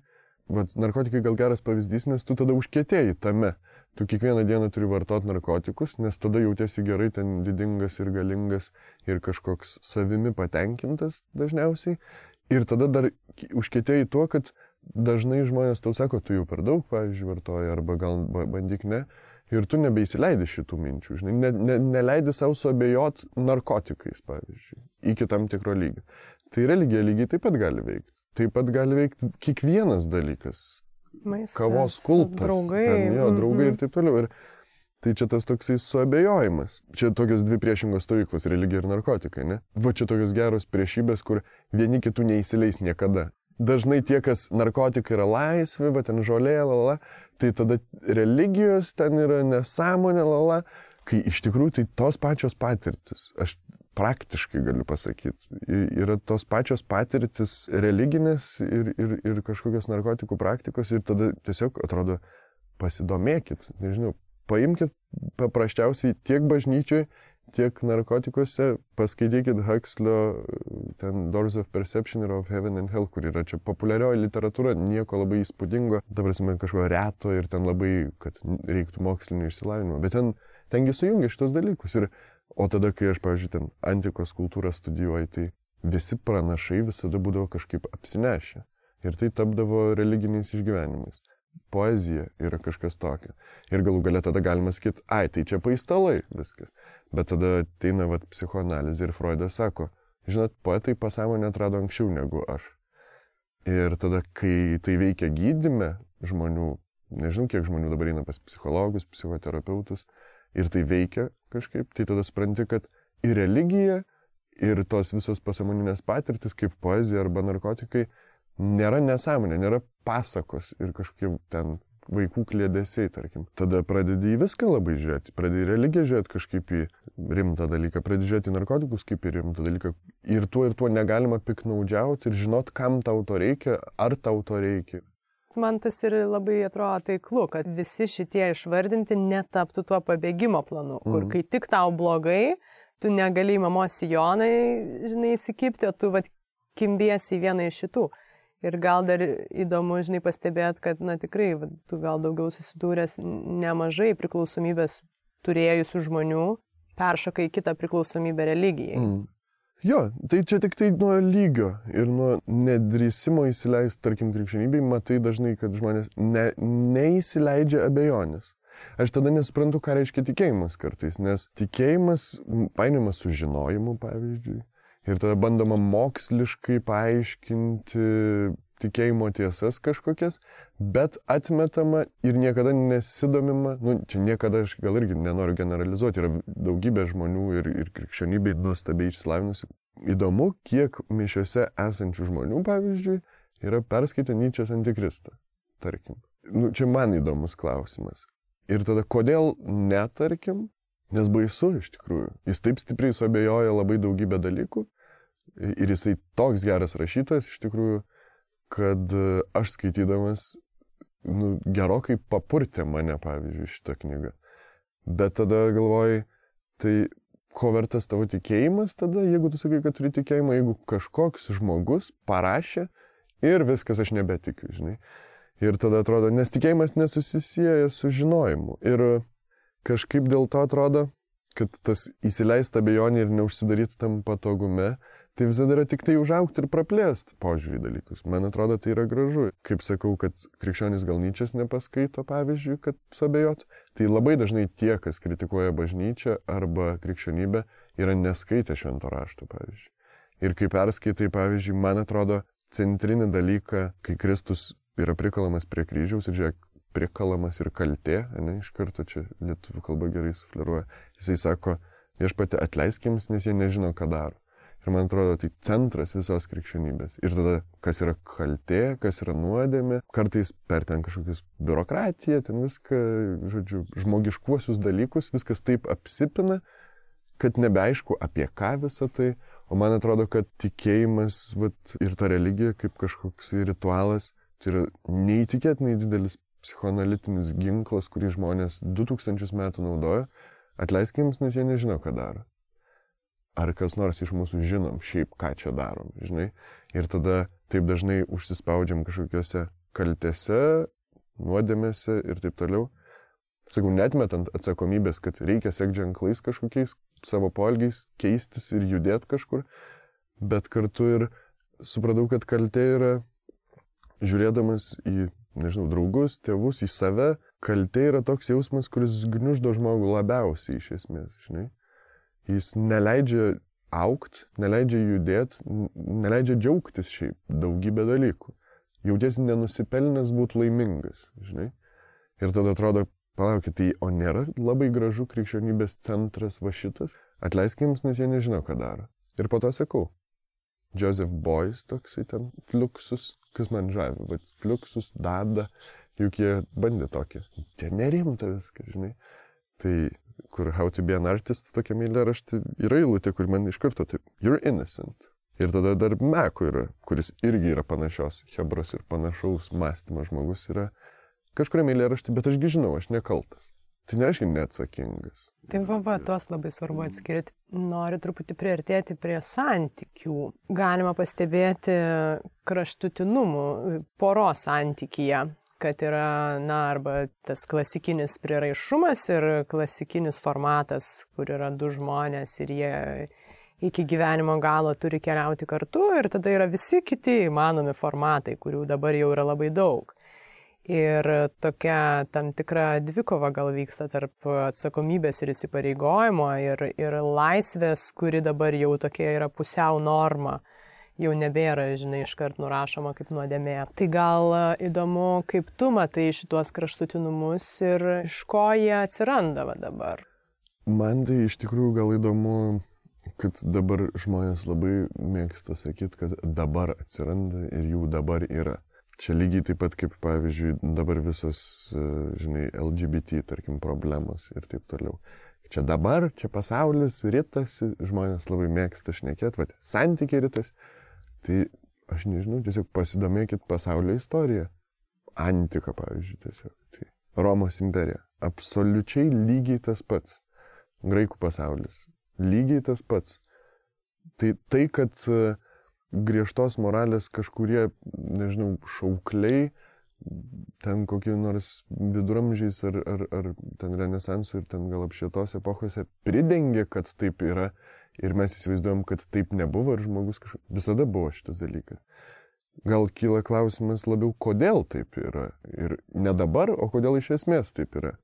Vat narkotikai gal geras pavyzdys, nes tu tada užkėtėjai tame. Tu kiekvieną dieną turi vartoti narkotikus, nes tada jautiesi gerai, ten didingas ir galingas ir kažkoks savimi patenkintas dažniausiai. Ir tada dar užkėtėjai tuo, kad dažnai žmonės tau sako, tu jau per daug, pavyzdžiui, vartoji, arba gal bandyk ne. Ir tu nebeįsileidi šitų minčių, žinai, ne, ne, neleidi savo suabejot narkotikais, pavyzdžiui, iki tam tikro lygio. Tai religija lygiai taip pat gali veikti. Taip pat gali veikti kiekvienas dalykas. Maistas, kavos kultas. Draugai. Ten, jo, draugai mhm. ir taip toliau. Ir Tai čia tas toksai suabejojimas. Čia tokios dvi priešingos stovyklos - religija ir narkotikai, ne? Va čia tokios geros priešybės, kur vieni kitų neįsileis niekada. Dažnai tie, kas narkotikai yra laisvi, va ten žolė, lala, tai tada religijos ten yra nesąmonė, lala, kai iš tikrųjų tai tos pačios patirtis. Aš praktiškai galiu pasakyti. Yra tos pačios patirtis religinės ir, ir, ir kažkokios narkotikų praktikos ir tada tiesiog atrodo pasidomėkit, nežinau, paimkite paprasčiausiai tiek bažnyčiui, tiek narkotikuose, paskaitykit Huxlio ten Doors of Perception ir of Heaven and Hell, kur yra čia populiarioji literatūra, nieko labai įspūdingo, ta prasme kažko reto ir ten labai, kad reiktų mokslinio išsilavinimo, bet ten, tengi sujungia šitos dalykus. Ir, o tada, kai aš, pavyzdžiui, ten antikos kultūrą studijuoju, tai visi pranašai visada būdavo kažkaip apsinešę. Ir tai tapdavo religiniais išgyvenimais poezija yra kažkas tokio. Ir galų galę tada galima sakyti, ai, tai čia paistalai viskas. Bet tada ateina vat, psichoanalizė ir Freudas sako, žinot, poetai pasąmonę atrado anksčiau negu aš. Ir tada, kai tai veikia gydime žmonių, nežinau, kiek žmonių dabar eina pas psichologus, psichoterapeutus, ir tai veikia kažkaip, tai tada supranti, kad ir religija, ir tos visos pasąmoninės patirtis, kaip poezija arba narkotikai, nėra nesąmonė, nėra pasakos ir kažkokie ten vaikų klėdesiai, tarkim. Tada pradedi į viską labai žiūrėti, pradedi į religiją žiūrėti kažkaip į rimtą dalyką, pradedi žiūrėti į narkotikus kaip į rimtą dalyką. Ir tuo ir tuo negalima piknaudžiauti ir žinot, kam tau to reikia, ar tau to reikia. Man tas ir labai atrodo taiklu, kad visi šitie išvardinti netaptų tuo pabėgimo planu, kur mm. kai tik tau blogai, tu negali į mamos sijonai, žinai, įsikipti, o tu vad kimbiesi į vieną iš šitų. Ir gal dar įdomu, žinai, pastebėt, kad, na tikrai, tu gal daugiau susidūręs nemažai priklausomybės turėjusių žmonių peršoka į kitą priklausomybę religijai. Mm. Jo, tai čia tik tai nuo lygio ir nuo nedrįsimo įsileisti, tarkim, krikščionybei, matai dažnai, kad žmonės ne, neįsileidžia abejonės. Aš tada nesuprantu, ką reiškia tikėjimas kartais, nes tikėjimas painiamas su žinojimu, pavyzdžiui. Ir tada bandoma moksliškai paaiškinti tikėjimo tiesas kažkokias, bet atmetama ir niekada nesidomima, nu, čia niekada aš gal irgi nenoriu generalizuoti, yra daugybė žmonių ir, ir krikščionybei nuostabiai išsilavinusių. Įdomu, kiek mišiuose esančių žmonių, pavyzdžiui, yra perskaitę Nyčias antikristą, tarkim. Nu, čia man įdomus klausimas. Ir tada, kodėl netarkim, nes baisu iš tikrųjų. Jis taip stipriai suabejoja labai daugybę dalykų ir jisai toks geras rašytojas iš tikrųjų, kad e, aš skaitydamas nu, gerokai papurtė mane, pavyzdžiui, šitą knygą. Bet tada galvoji, tai ko vertas tavo tikėjimas tada, jeigu tu sakai, kad turi tikėjimą, jeigu kažkoks žmogus parašė ir viskas aš nebetikiu, žinai. Ir tada atrodo, nes tikėjimas nesusisieja su žinojimu. Ir kažkaip dėl to atrodo, kad tas įsileista bejonė ir neužsidaryti tam patogume, tai visada yra tik tai užaukti ir praplėsti požiūrį į dalykus. Man atrodo, tai yra gražu. Kaip sakau, kad krikščionis gal Nyčias nepaskaito, pavyzdžiui, kad suabejot, tai labai dažnai tie, kas kritikuoja bažnyčią arba krikščionybę, yra neskaitę švento rašto, pavyzdžiui. Ir kai perskaitai, pavyzdžiui, man atrodo, centrinį dalyką, kai Kristus yra prikalamas prie kryžiaus ir žiūrėk, prikalamas ir kaltė, ne, iš karto čia lietuvių kalba gerai sufleruoja. Jisai sako, viešpatė atleiskims, nes jie nežino, ką daro. Ir man atrodo, tai centras visos krikščionybės. Ir tada, kas yra kaltė, kas yra nuodėmė, kartais per ten kažkokius biurokratiją, ten viską, žodžiu, žmogiškuosius dalykus, viskas taip apsipina, kad nebeaišku, apie ką visą tai. O man atrodo, kad tikėjimas vat, ir ta religija kaip kažkoks ritualas, tai yra neįtikėtinai didelis psichoanalitinis ginklas, kurį žmonės 2000 metų naudoja. Atleiskime, nes jie nežino, ką daro ar kas nors iš mūsų žinom šiaip, ką čia darom, žinai. Ir tada taip dažnai užsispaudžiam kažkokiuose kaltėse, nuodėmėse ir taip toliau. Sakau, netmetant atsakomybės, kad reikia sekti ženklais kažkokiais savo polgiais, keistis ir judėti kažkur, bet kartu ir supratau, kad kaltė yra, žiūrėdamas į, nežinau, draugus, tėvus, į save, kaltė yra toks jausmas, kuris gniuždo žmogų labiausiai iš esmės, žinai. Jis neleidžia aukti, neleidžia judėti, neleidžia džiaugtis šiaip daugybę dalykų. Jautiesi nenusipelnęs būti laimingas, žinai. Ir tada atrodo, palaukit, tai o nėra labai gražu krikščionybės centras va šitas? Atleiskime, nes jie nežino, ką daro. Ir po to sakau, Joseph Boyce toksai ten fluxus, kas man žavi, bet fluxus, dada, juk jie bandė tokį. Čia nerimta viskas, žinai. Tai kur How to be an artist, tokia mylė rašti, yra eilutė, kur man iš karto taip, you're innocent. Ir tada dar Meko yra, kuris irgi yra panašios hebros ir panašaus mąstymo žmogus yra kažkuria mylė rašti, bet ašgi žinau, aš nekaltas. Tai nereiškia neatsakingas. Tai va, va, tuos labai svarbu atskirti. Noriu truputį priartėti prie santykių. Galima pastebėti kraštutinumų poro santykyje kad yra, na, arba tas klasikinis priraišumas ir klasikinis formatas, kur yra du žmonės ir jie iki gyvenimo galo turi keliauti kartu ir tada yra visi kiti įmanomi formatai, kurių dabar jau yra labai daug. Ir tokia tam tikra dvikova gal vyksta tarp atsakomybės ir įsipareigojimo ir, ir laisvės, kuri dabar jau tokia yra pusiau norma jau nebėra, žinai, iškart nurašoma kaip nuodėmė. Tai gal e, įdomu, kaip tu matai šituos kraštutinumus ir iš ko jie atsiranda dabar. Man tai iš tikrųjų gal įdomu, kad dabar žmonės labai mėgsta sakyti, kad dabar atsiranda ir jų dabar yra. Čia lygiai taip pat kaip, pavyzdžiui, dabar visos, e, žinai, LGBT, tarkim, problemos ir taip toliau. Čia dabar, čia pasaulis ritasi, žmonės labai mėgsta šnekėti, va, santykiai ritasi. Tai aš nežinau, tiesiog pasidomėkit pasaulio istoriją. Antika, pavyzdžiui, tiesiog. Tai Romos imperija. Absoliučiai lygiai tas pats. Graikų pasaulis. Lygiai tas pats. Tai tai, kad e, griežtos moralės kažkurie, nežinau, šaukliai, ten kokie nors viduramžiais ar, ar, ar ten renesansų ir ten gal apšėtos epochose pridengia, kad taip yra ir mes įsivaizduojam, kad taip nebuvo ir žmogus kažkaip visada buvo šitas dalykas. Gal kyla klausimas labiau, kodėl taip yra. Ir ne dabar, o kodėl iš esmės taip yra.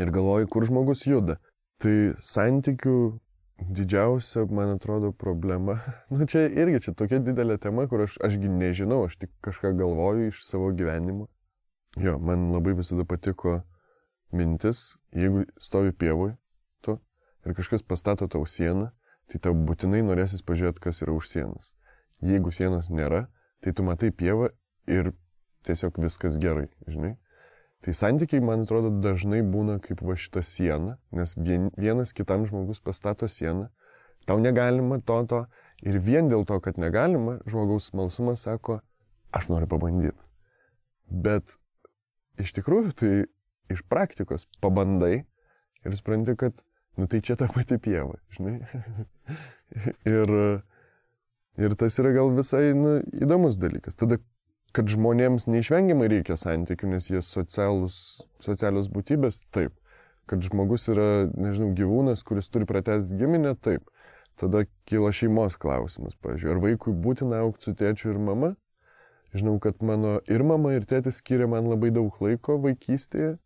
Ir galvoju, kur žmogus juda. Tai santykių didžiausia, man atrodo, problema. Nu, čia irgi čia tokia didelė tema, kur aš, ašgi nežinau, aš tik kažką galvoju iš savo gyvenimo. Jo, man labai visada patiko mintis, jeigu stovi pievoj tu ir kažkas pastato tau sieną, tai tau būtinai norėsis pažiūrėti, kas yra už sienos. Jeigu sienos nėra, tai tu matai pievą ir tiesiog viskas gerai, žinai. Tai santykiai, man atrodo, dažnai būna kaip va šita siena, nes vien, vienas kitam žmogus pastato sieną, tau negalima to, to, ir vien dėl to, kad negalima, žmogaus smalsumas sako, aš noriu pabandyti. Bet iš tikrųjų, tai iš praktikos pabandai ir supranti, kad, nu tai čia ta pati pieva, žinai. ir, ir tas yra gal visai nu, įdomus dalykas. Tada kad žmonėms neišvengiamai reikia santykių, nes jie socialus, socialios būtybės, taip. Kad žmogus yra, nežinau, gyvūnas, kuris turi pratesti giminę, taip. Tada kyla šeimos klausimas, pavyzdžiui, ar vaikui būtina aukti su tėčiu ir mama? Žinau, kad mano ir mama, ir tėtis skiria man labai daug laiko vaikystėje.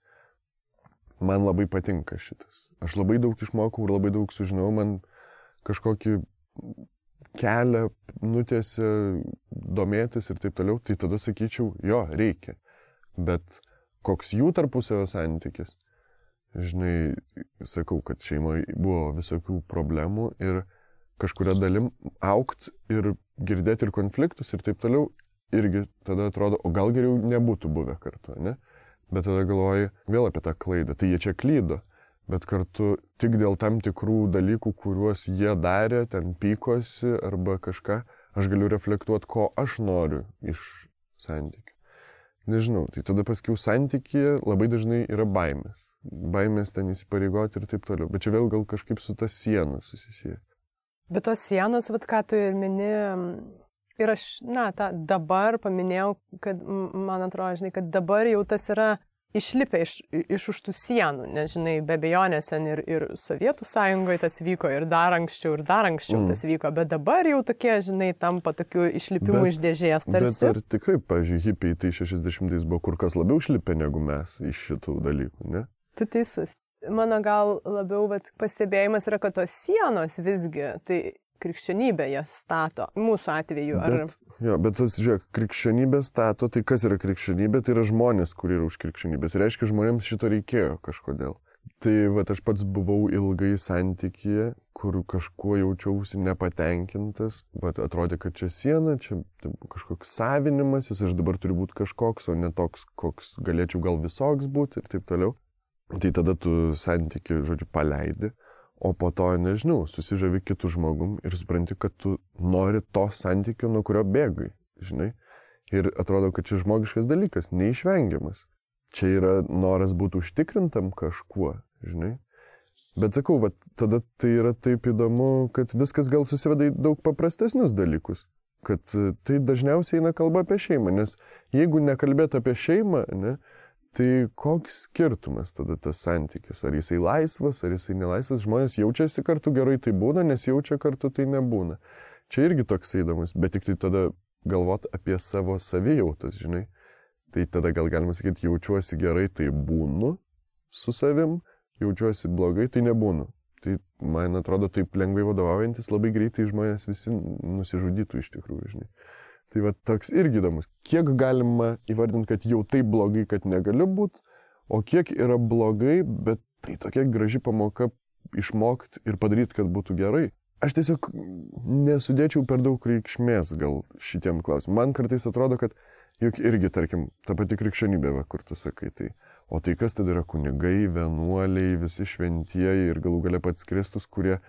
Man labai patinka šitas. Aš labai daug išmokau ir labai daug sužinau, man kažkokį kelią nutėsi domėtis ir taip toliau, tai tada sakyčiau, jo, reikia. Bet koks jų tarpusavio santykis, žinai, sakau, kad šeimoje buvo visokių problemų ir kažkuria dalim aukt ir girdėti ir konfliktus ir taip toliau, irgi tada atrodo, o gal geriau nebūtų buvę kartu, ne? Bet tada galvoji vėl apie tą klaidą, tai jie čia klydo bet kartu tik dėl tam tikrų dalykų, kuriuos jie darė, ten pykosi arba kažką, aš galiu reflektuoti, ko aš noriu iš santykių. Nežinau, tai tada paskiau santykėje labai dažnai yra baimės. Baimės ten įsipareigoti ir taip toliau. Bet čia vėl gal kažkaip su ta siena susisieja. Bet tos sienos, vad ką tu ir mini, ir aš, na, tą dabar paminėjau, kad man atrodo, žinai, kad dabar jau tas yra išlipę iš, iš už tų sienų, nes, žinai, be abejonės ten ir, ir Sovietų sąjungoje tas vyko, ir dar anksčiau, ir dar anksčiau mm. tas vyko, bet dabar jau tokie, žinai, tampa tokiu išlipimu bet, iš dėžės. Tarsi. Bet ar tikrai, pažiūrėjau, hipiai tai 60-ais buvo kur kas labiau išlipę negu mes iš šitų dalykų, ne? Tu teisus. Mano gal labiau, bet pastebėjimas yra, kad tos sienos visgi, tai krikščionybė jas stato, mūsų atveju. Ar... Bet, jo, bet tas, žiūrėk, krikščionybė stato, tai kas yra krikščionybė, tai yra žmonės, kurie yra už krikščionybės. Reiškia, žmonėms šito reikėjo kažkodėl. Tai va, aš pats buvau ilgai santykėje, kur kažkuo jaučiausi nepatenkintas. Va, atrodė, kad čia siena, čia kažkoks savinimasis, aš dabar turiu būti kažkoks, o ne toks, koks galėčiau gal visoks būti ir taip toliau. Tai tada tu santyki, žodžiu, paleidi o po to, nežinau, susižavi kitų žmogum ir supranti, kad tu nori to santykio, nuo kurio bėgai, žinai. Ir atrodo, kad čia žmogiškas dalykas, neišvengiamas. Čia yra noras būti užtikrintam kažkuo, žinai. Bet sakau, va, tada tai yra taip įdomu, kad viskas gal susiveda į daug paprastesnius dalykus. Kad e, tai dažniausiai eina kalba apie šeimą, nes jeigu nekalbėt apie šeimą, ne, Tai koks skirtumas tada tas santykis? Ar jisai laisvas, ar jisai nelaisvas? Žmonės jaučiasi kartu gerai, tai būna, nes jaučia kartu, tai nebūna. Čia irgi toks įdomus, bet tik tai tada galvot apie savo savijautas, žinai. Tai tada gal galima sakyti, jaučiuosi gerai, tai būnu su savim, jaučiuosi blogai, tai nebūnu. Tai man atrodo, taip lengvai vadovaujantis, labai greitai žmonės visi nusižudytų iš tikrųjų, žinai. Tai va toks irgi įdomus. Kiek galima įvardinti, kad jau taip blogai, kad negaliu būti, o kiek yra blogai, bet tai tokia graži pamoka išmokti ir padaryti, kad būtų gerai. Aš tiesiog nesudėčiau per daug reikšmės gal šitiem klausimam. Man kartais atrodo, kad juk irgi, tarkim, ta pati krikščionybė, va, kur tu sakai, tai o tai kas tada yra kunigai, vienuoliai, visi šventieji ir galų gale pats Kristus, kurie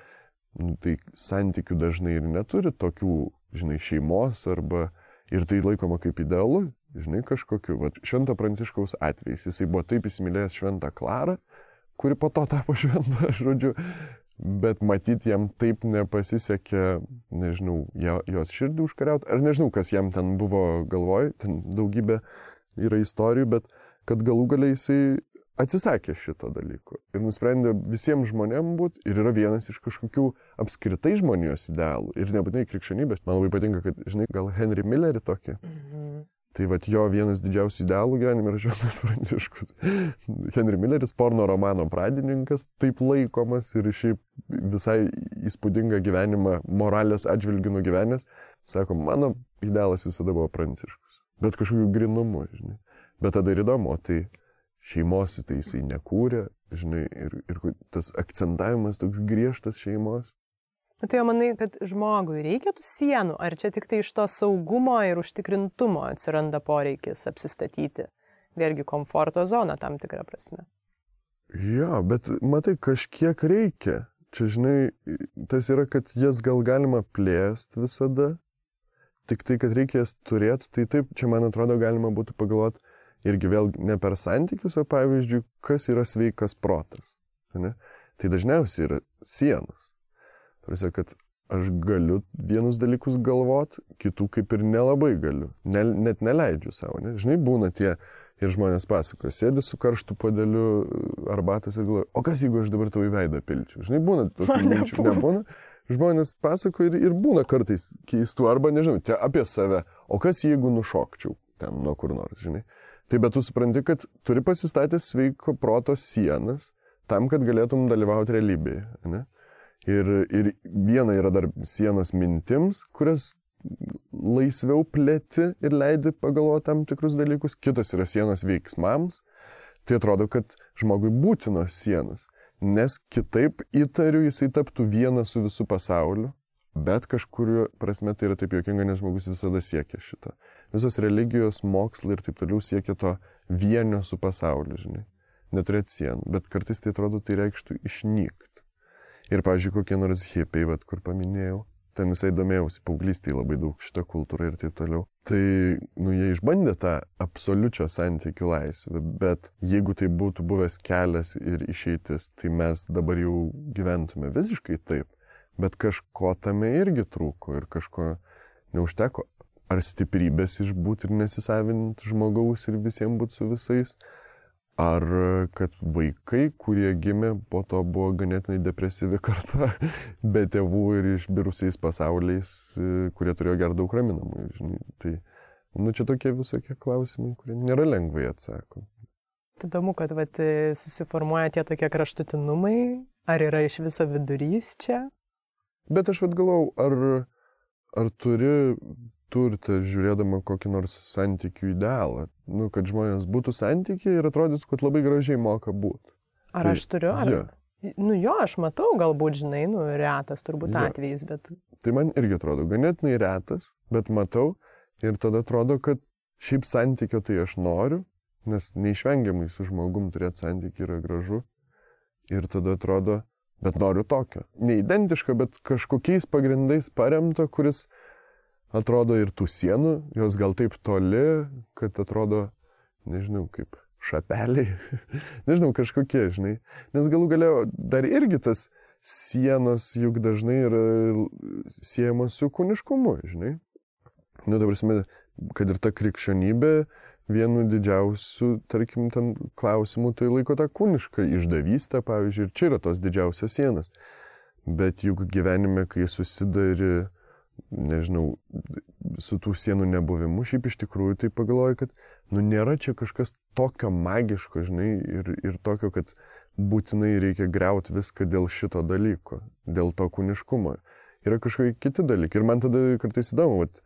tai santykių dažnai ir neturi tokių žinai, šeimos arba ir tai laikoma kaip idealu, žinai, kažkokiu. Vat Švento Pranciškaus atvejais jisai buvo taip įsimylėjęs Šventą Klarą, kuri po to tapo šventą, žodžiu, bet matyti jam taip nepasisekė, nežinau, jos širdį užkariauti, ar nežinau, kas jam ten buvo galvoj, ten daugybė yra istorijų, bet kad galų galiai jisai atsisakė šito dalyko ir nusprendė visiems žmonėms būti ir yra vienas iš kažkokių apskritai žmonijos idealų ir nebūtinai krikščionybės. Man labai patinka, kad, žinai, gal Henry Millerį tokį. Mhm. Tai vad jo vienas didžiausių idealų gyvenime yra Šventas Pranciškus. Henry Milleris, porno romano pradininkas, taip laikomas ir šiaip visai įspūdingą gyvenimą moralės atžvilgių nugyvenęs, sako, mano idealas visada buvo pranciškus. Bet kažkokiu grinumu, žinai. Bet tada ir įdomu, tai šeimos tai jisai nekūrė, žinai, ir, ir tas akcentavimas toks griežtas šeimos. Bet tai jau manai, kad žmogui reikia tų sienų, ar čia tik tai iš to saugumo ir užtikrintumo atsiranda poreikis apsistatyti? Vėlgi komforto zona tam tikrą prasme. Jo, bet matai, kažkiek reikia. Čia, žinai, tas yra, kad jas gal galima plėsti visada, tik tai, kad reikės turėti, tai taip, čia man atrodo galima būtų pagalvoti irgi vėl ne per santykius, o pavyzdžiui, kas yra sveikas protas. Ne? Tai dažniausiai yra sienos. Tarsi, kad aš galiu vienus dalykus galvot, kitų kaip ir nelabai galiu. Ne, net neleidžiu savo. Ne? Žinai, būna tie ir žmonės pasako, sėdi su karštu podeliu arbatos ir galvoja, o kas jeigu aš dabar tau į veidą pilčiau? Žinai, būna tokių minčių, nebūna. Žmonės pasako ir, ir būna kartais keistų, arba nežinau, apie save, o kas jeigu nušokčiau ten nuo kur nors, žinai. Tai bet tu supranti, kad turi pasistatęs sveiko proto sienas tam, kad galėtum dalyvauti realybėje. Ne? Ir, ir viena yra dar sienos mintims, kurias laisviau plėti ir leidi pagalvoti tam tikrus dalykus, kitas yra sienos veiksmams. Tai atrodo, kad žmogui būtinos sienos, nes kitaip įtariu jisai taptų vienas su visų pasauliu, bet kažkuriu prasme tai yra taip jokinga, nes žmogus visada siekia šito. Visos religijos, mokslai ir taip toliau siekia to vienio su pasauliu, žinai. Neturėti sienų, bet kartais tai atrodo tai reikštų išnykti. Ir, pavyzdžiui, kokie nors hipiai, vat, kur paminėjau, ten visai domėjausi, paauglystėje labai daug šitą kultūrą ir taip toliau. Tai, nu, jie išbandė tą absoliučią santykių laisvę, bet jeigu tai būtų buvęs kelias ir išeitis, tai mes dabar jau gyventume visiškai taip. Bet kažko tame irgi trūko ir kažko neužteko. Ar stiprybės išbūti ir nesisavinti žmogaus ir visiems būti su visais, Ar kad vaikai, kurie gimė, po to buvo ganėtinai depresyvi karta, be tėvų ir išbirusiais pasauliais, kurie turėjo gerą daug raminamų. Žinai. Tai, nu, čia tokie visokie klausimai, kurie nėra lengvai atsako. Tai įdomu, kad vat, susiformuoja tie tokie kraštutinumai, ar yra iš viso vidurys čia? Bet aš vad galvau, ar, ar turi turite, žiūrėdama kokį nors santykių idealą. Nu, kad žmonės būtų santykiai ir atrodytų, kad labai gražiai moka būti. Ar tai, aš turiu? Ar... Ja. Nu jo, aš matau, galbūt, žinai, nu, retas turbūt ja. atvejis, bet... Tai man irgi atrodo ganėtinai retas, bet matau ir tada atrodo, kad šiaip santykio tai aš noriu, nes neišvengiamai su žmogum turėti santykį yra gražu. Ir tada atrodo, bet noriu tokio. Neidentiško, bet kažkokiais pagrindais paremto, kuris atrodo ir tų sienų, jos gal taip toli, kad atrodo, nežinau, kaip šapeliai, nežinau, kažkokie, žinai. Nes galų galėjo dar irgi tas sienos juk dažnai yra siejamos su kūniškumu, žinai. Nu, dabar kad ir ta krikščionybė vienu didžiausių, tarkim, ten klausimų tai laiko tą kūnišką išdavystę, pavyzdžiui, ir čia yra tos didžiausios sienos. Bet juk gyvenime, kai susidari nežinau, su tų sienų nebuvimu, šiaip iš tikrųjų tai pagalvoju, kad, nu, nėra čia kažkas tokio magiško, žinai, ir, ir tokio, kad būtinai reikia greuti viską dėl šito dalyko, dėl to kūniškumo. Yra kažkokie kiti dalykai. Ir man tada kartais įdomu, vat,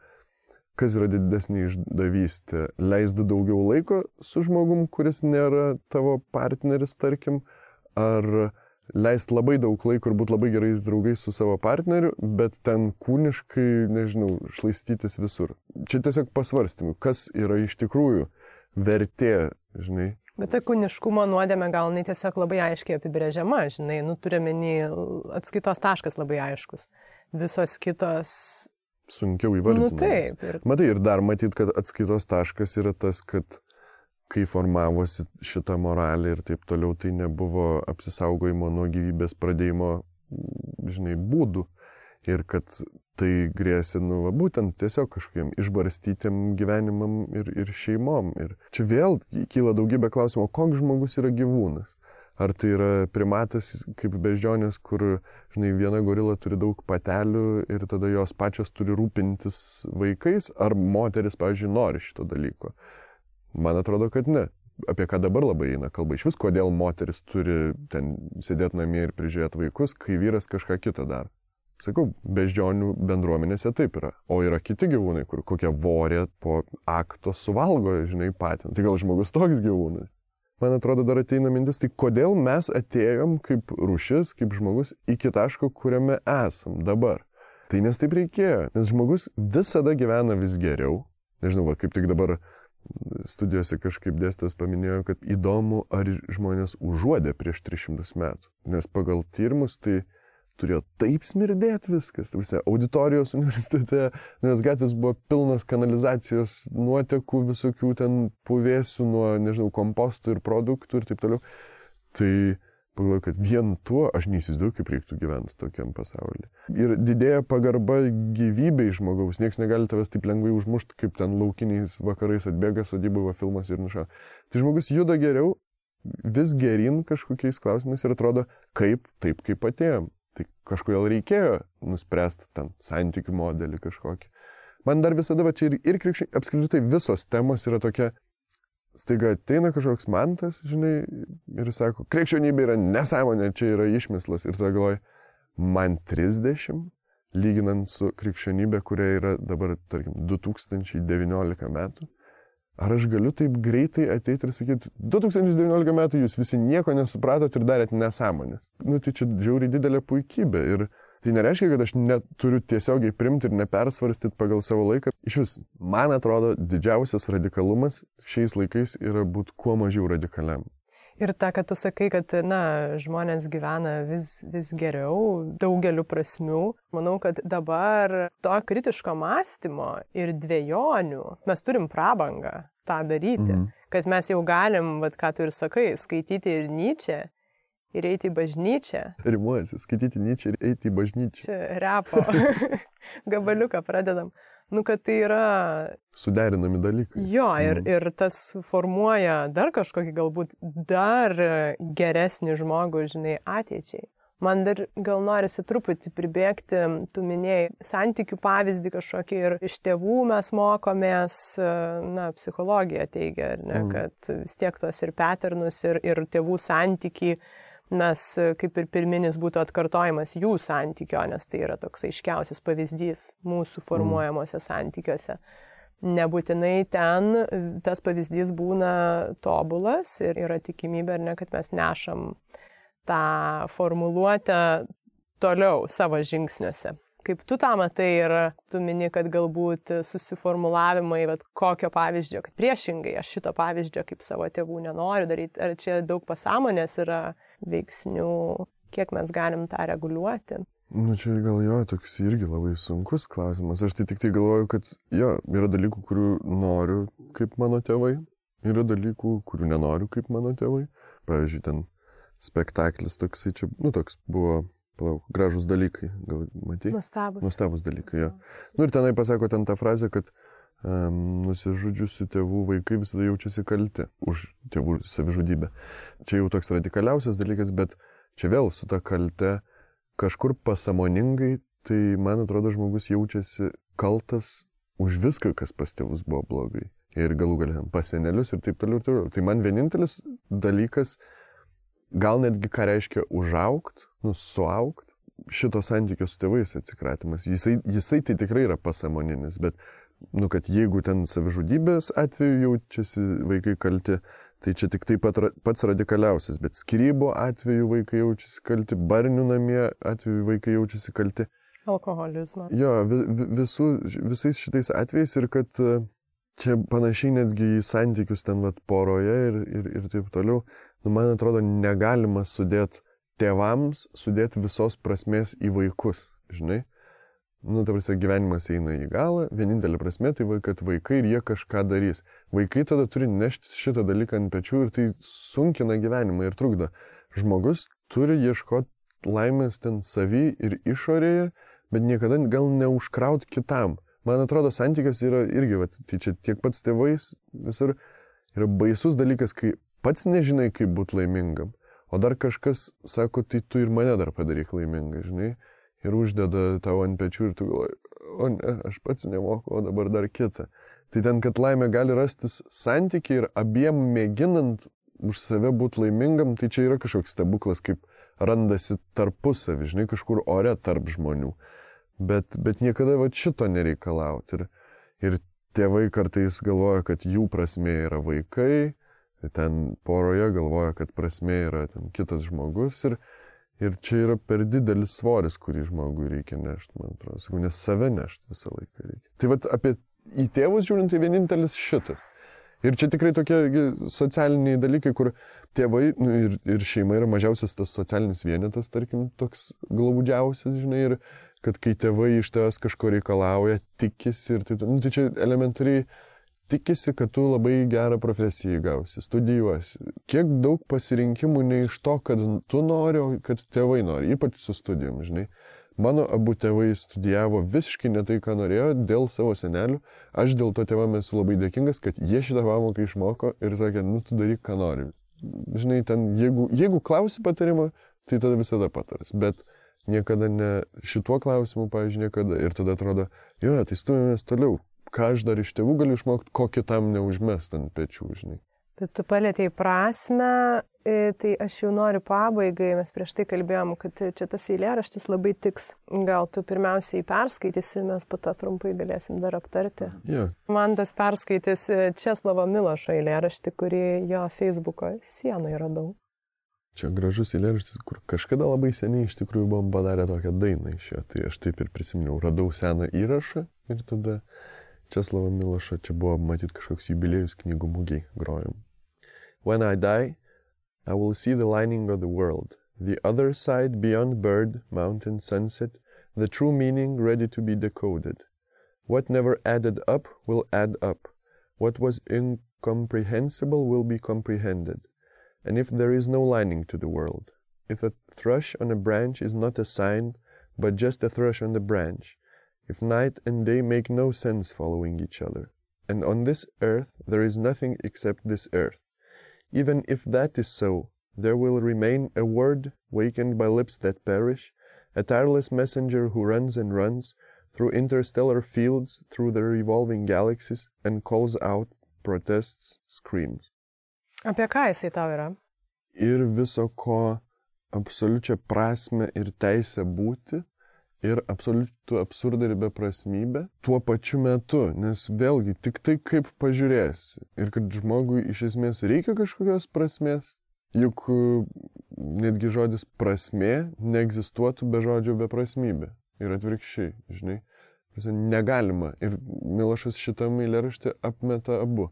kas yra didesnė išdavystė. Leisdi daugiau laiko su žmogum, kuris nėra tavo partneris, tarkim, ar leist labai daug laiko ir būti labai gerais draugais su savo partneriu, bet ten kūniškai, nežinau, šlaistytis visur. Čia tiesiog pasvarstymų, kas yra iš tikrųjų vertė, žinai. Bet ta kūniškumo nuodėmė gal jinai tiesiog labai aiškiai apibrėžiama, žinai, nu turime atskaitos taškas labai aiškus. Visos kitos sunkiau įvardinti. Nu, taip. Ir... Matai, ir dar matyt, kad atskaitos taškas yra tas, kad kai formavosi šita moralė ir taip toliau, tai nebuvo apsisaugojimo nuo gyvybės pradėjimo, žinai, būdų. Ir kad tai grėsia, nu, va, būtent tiesiog kažkokiem išbarstytėm gyvenimam ir, ir šeimom. Ir čia vėl kyla daugybė klausimų, koks žmogus yra gyvūnas. Ar tai yra primatas kaip beždžionės, kur, žinai, viena gorila turi daug patelių ir tada jos pačios turi rūpintis vaikais, ar moteris, pavyzdžiui, nori šito dalyko. Man atrodo, kad ne. apie ką dabar labai eina kalba. Iš vis, kodėl moteris turi ten sėdėti namie ir prižiūrėti vaikus, kai vyras kažką kitą daro. Sakau, beždžionių bendruomenėse taip yra. O yra kiti gyvūnai, kur kokia vorė po akto suvalgo, žinai, patin. Tai gal žmogus toks gyvūnas? Man atrodo, dar ateina mintis, tai kodėl mes atėjom kaip rušis, kaip žmogus iki taško, kuriame esam dabar. Tai nes taip reikėjo, nes žmogus visada gyvena vis geriau. Nežinau, va, kaip tik dabar studijose kažkaip dėstas paminėjo, kad įdomu, ar žmonės užuodė prieš 300 metų. Nes pagal tyrimus tai turėjo taip smirdėti viskas. Tarsi, auditorijos universitete, nes gatvės buvo pilnas kanalizacijos nuotekų, visokių ten puvėsių nuo, nežinau, kompostų ir produktų ir taip toliau. Tai pagalvoju, kad vien tuo aš neįsivaizduoju, kaip reiktų gyventi tokiam pasaulyje. Ir didėja pagarba gyvybei žmogaus, niekas negali tavęs taip lengvai užmušti, kaip ten laukiniais vakarais atbėga sodybovo filmas ir nuša. Tai žmogus juda geriau, vis gerin kažkokiais klausimais ir atrodo, kaip, taip kaip atėjom. Tai kažkodėl reikėjo nuspręsti ten santykių modelį kažkokį. Man dar visada, va čia ir, ir krikščiai, apskritai visos temos yra tokia, staiga ateina kažkoks mantas, žinai, ir sako, krikščionybė yra nesąmonė, čia yra išmislas. Ir tada galvoju, man 30, lyginant su krikščionybė, kuria yra dabar, tarkim, 2019 metų, Ar aš galiu taip greitai ateiti ir sakyti, 2019 metų jūs visi nieko nesupratot ir darėt nesąmonės. Nu, tai čia žiauriai didelė puikybė. Ir tai nereiškia, kad aš neturiu tiesiogiai primti ir nepersvarstyti pagal savo laiką. Iš vis, man atrodo, didžiausias radikalumas šiais laikais yra būti kuo mažiau radikaliam. Ir ta, kad tu sakai, kad, na, žmonės gyvena vis, vis geriau, daugeliu prasmių. Manau, kad dabar to kritiško mąstymo ir dviejonių mes turim prabangą tą daryti. Mhm. Kad mes jau galim, vad ką tu ir sakai, skaityti ir Nyčią, ir eiti į bažnyčią. Rimuojasi, skaityti Nyčią ir eiti į bažnyčią. Čia repo gabaliuką pradedam. Nu, kad tai yra. Suderinami dalykai. Jo, ir, mm. ir tas formuoja dar kažkokį galbūt dar geresnį žmogų, žinai, ateičiai. Man dar gal norisi truputį pribėgti, tu minėjai santykių pavyzdį kažkokį ir iš tėvų mes mokomės, na, psichologija teigia, ne, mm. kad vis tiek tos ir paternus, ir, ir tėvų santykiai mes kaip ir pirminis būtų atkartojimas jų santykio, nes tai yra toks aiškiausias pavyzdys mūsų formuojamuose mm. santykiuose. Nebūtinai ten tas pavyzdys būna tobulas ir yra tikimybė, ar ne, kad mes nešam tą formuluotę toliau savo žingsniuose. Kaip tu tą matai ir tu mini, kad galbūt susiformulavimai, bet kokio pavyzdžio, kad priešingai aš šito pavyzdžio kaip savo tėvų nenoriu daryti, ar čia daug pasąmonės yra veiksnių, kiek mes galim tą reguliuoti. Nu, čia gal jo, toks irgi labai sunkus klausimas. Aš tai tik tai galvoju, kad jo, yra dalykų, kurių noriu kaip mano tėvai, yra dalykų, kurių nenoriu kaip mano tėvai. Pavyzdžiui, ten spektaklis toksai čia, nu, toks buvo, palauk, gražus dalykai, gal matai? Nustabus. Nustabus dalykai, jo. Nu ir tenai pasako ten tą frazę, kad um, nusižudžiusių tėvų vaikai visada jaučiasi kalti už tėvų savižudybę. Čia jau toks radikaliausias dalykas, bet čia vėl su ta kalte kažkur pasamoningai, tai man atrodo žmogus jaučiasi kaltas už viską, kas pas tėvus buvo blogai. Ir galų galę pas senelius ir taip toliau ir toliau. Tai man vienintelis dalykas, gal netgi ką reiškia užaugt, nu, suaugt, šito santykio su tėvais atsikratimas. Jisai, jisai tai tikrai yra pasamoninis, bet, nu, kad jeigu ten savižudybės atveju jaučiasi vaikai kalti, tai čia tik taip pat pats radikaliausias, bet skirybų atveju vaikai jaučiasi kalti, barnių namie atveju vaikai jaučiasi kalti. Alkoholizmą. Jo, visų, visais šitais atvejais ir kad čia panašiai netgi į santykius ten vat poroje ir, ir, ir taip toliau nu, man atrodo, negalima sudėti tėvams, sudėti visos prasmės į vaikus, žinai. Nu, ta prasme, gyvenimas eina į galą, vienintelė prasme tai, kad vaikai ir jie kažką darys. Vaikai tada turi nešti šitą dalyką ant pečių ir tai sunkina gyvenimą ir trukdo. Žmogus turi ieškoti laimės ten savy ir išorėje, bet niekada gal neužkraut kitam. Man atrodo, santykios yra irgi, va, tai čia tiek pats tėvais visur yra baisus dalykas, kai pats nežinai, kaip būti laimingam. O dar kažkas sako, tai tu ir mane dar padaryk laimingą, žinai, ir uždeda tavo ant pečių ir tu galvoji, o ne, aš pats nemoku, o dabar dar kitą. Tai ten, kad laimė gali rastis santykiai ir abiem mėginant už save būti laimingam, tai čia yra kažkoks stebuklas, kaip randasi tarpusavį, žinai, kažkur ore tarp žmonių. Bet, bet niekada va šito nereikalauti. Ir, ir tėvai kartais galvoja, kad jų prasme yra vaikai, ten poroje galvoja, kad prasme yra kitas žmogus. Ir, ir čia yra per didelis svoris, kurį žmogui reikia nešti, man atrodo. Sakau, nes save nešti visą laiką reikia. Tai vad apie į tėvus žiūrint, tai vienintelis šitas. Ir čia tikrai tokie socialiniai dalykai, kur tėvai nu, ir, ir šeima yra mažiausias tas socialinis vienetas, tarkim, toks glaudžiausias, žinai, ir kad kai tėvai iš tavęs kažko reikalauja, tikisi ir tai, nu, tai čia elementariai tikisi, kad tu labai gerą profesiją įgausi, studijuosi. Kiek daug pasirinkimų ne iš to, kad tu nori, o kad tėvai nori, ypač su studijom, žinai. Mano abu tėvai studijavo visiškai ne tai, ką norėjo, dėl savo senelių. Aš dėl to tėvam esu labai dėkingas, kad jie šitą pamoką išmoko ir sakė, nu tu daryk, ką nori. Žinai, ten, jeigu, jeigu klausi patarimo, tai tada visada patars. Bet niekada ne šituo klausimu, pavyzdžiui, niekada. Ir tada atrodo, jo, tai stumėmės toliau. Ką aš dar iš tėvų galiu išmokti, ko kitam neužmest ant pečių, žinai. Tai tu palėtėjai prasme, e, tai aš jau noriu pabaigai, mes prieš tai kalbėjom, kad čia tas eilėraštis labai tiks. Gal tu pirmiausiai perskaitysi, mes po to trumpai galėsim dar aptarti. Yeah. Man tas perskaitys e, Česlovo Milošo eilėraštį, kurį jo Facebooko sienoje radau. Čia gražus eilėraštis, kur kažkada labai seniai iš tikrųjų buvom padarę tokią dainą iš jo. Tai aš taip ir prisiminiau, radau seną įrašą ir tada Česlovo Milošo čia buvo matyti kažkoks jubiliejus knygų mūgiai grojom. When I die, I will see the lining of the world, the other side beyond bird, mountain, sunset, the true meaning ready to be decoded. What never added up will add up. What was incomprehensible will be comprehended. And if there is no lining to the world, if a thrush on a branch is not a sign, but just a thrush on the branch, if night and day make no sense following each other, and on this earth there is nothing except this earth, even if that is so, there will remain a word wakened by lips that perish, a tireless messenger who runs and runs through interstellar fields, through the revolving galaxies, and calls out, protests, screams. Apie ką jisai tau yra? Ir viso ko absoliučią prasme ir teisę būti, ir absoliutų absurdą ir beprasmybę tuo pačiu metu, nes vėlgi tik tai kaip pažiūrėsi ir kad žmogui iš esmės reikia kažkokios prasmės, juk netgi žodis prasmė neegzistuotų be žodžio beprasmybė ir atvirkščiai, žinai. Negalima. Ir Milošas šitam eilėraštį apmeta abu.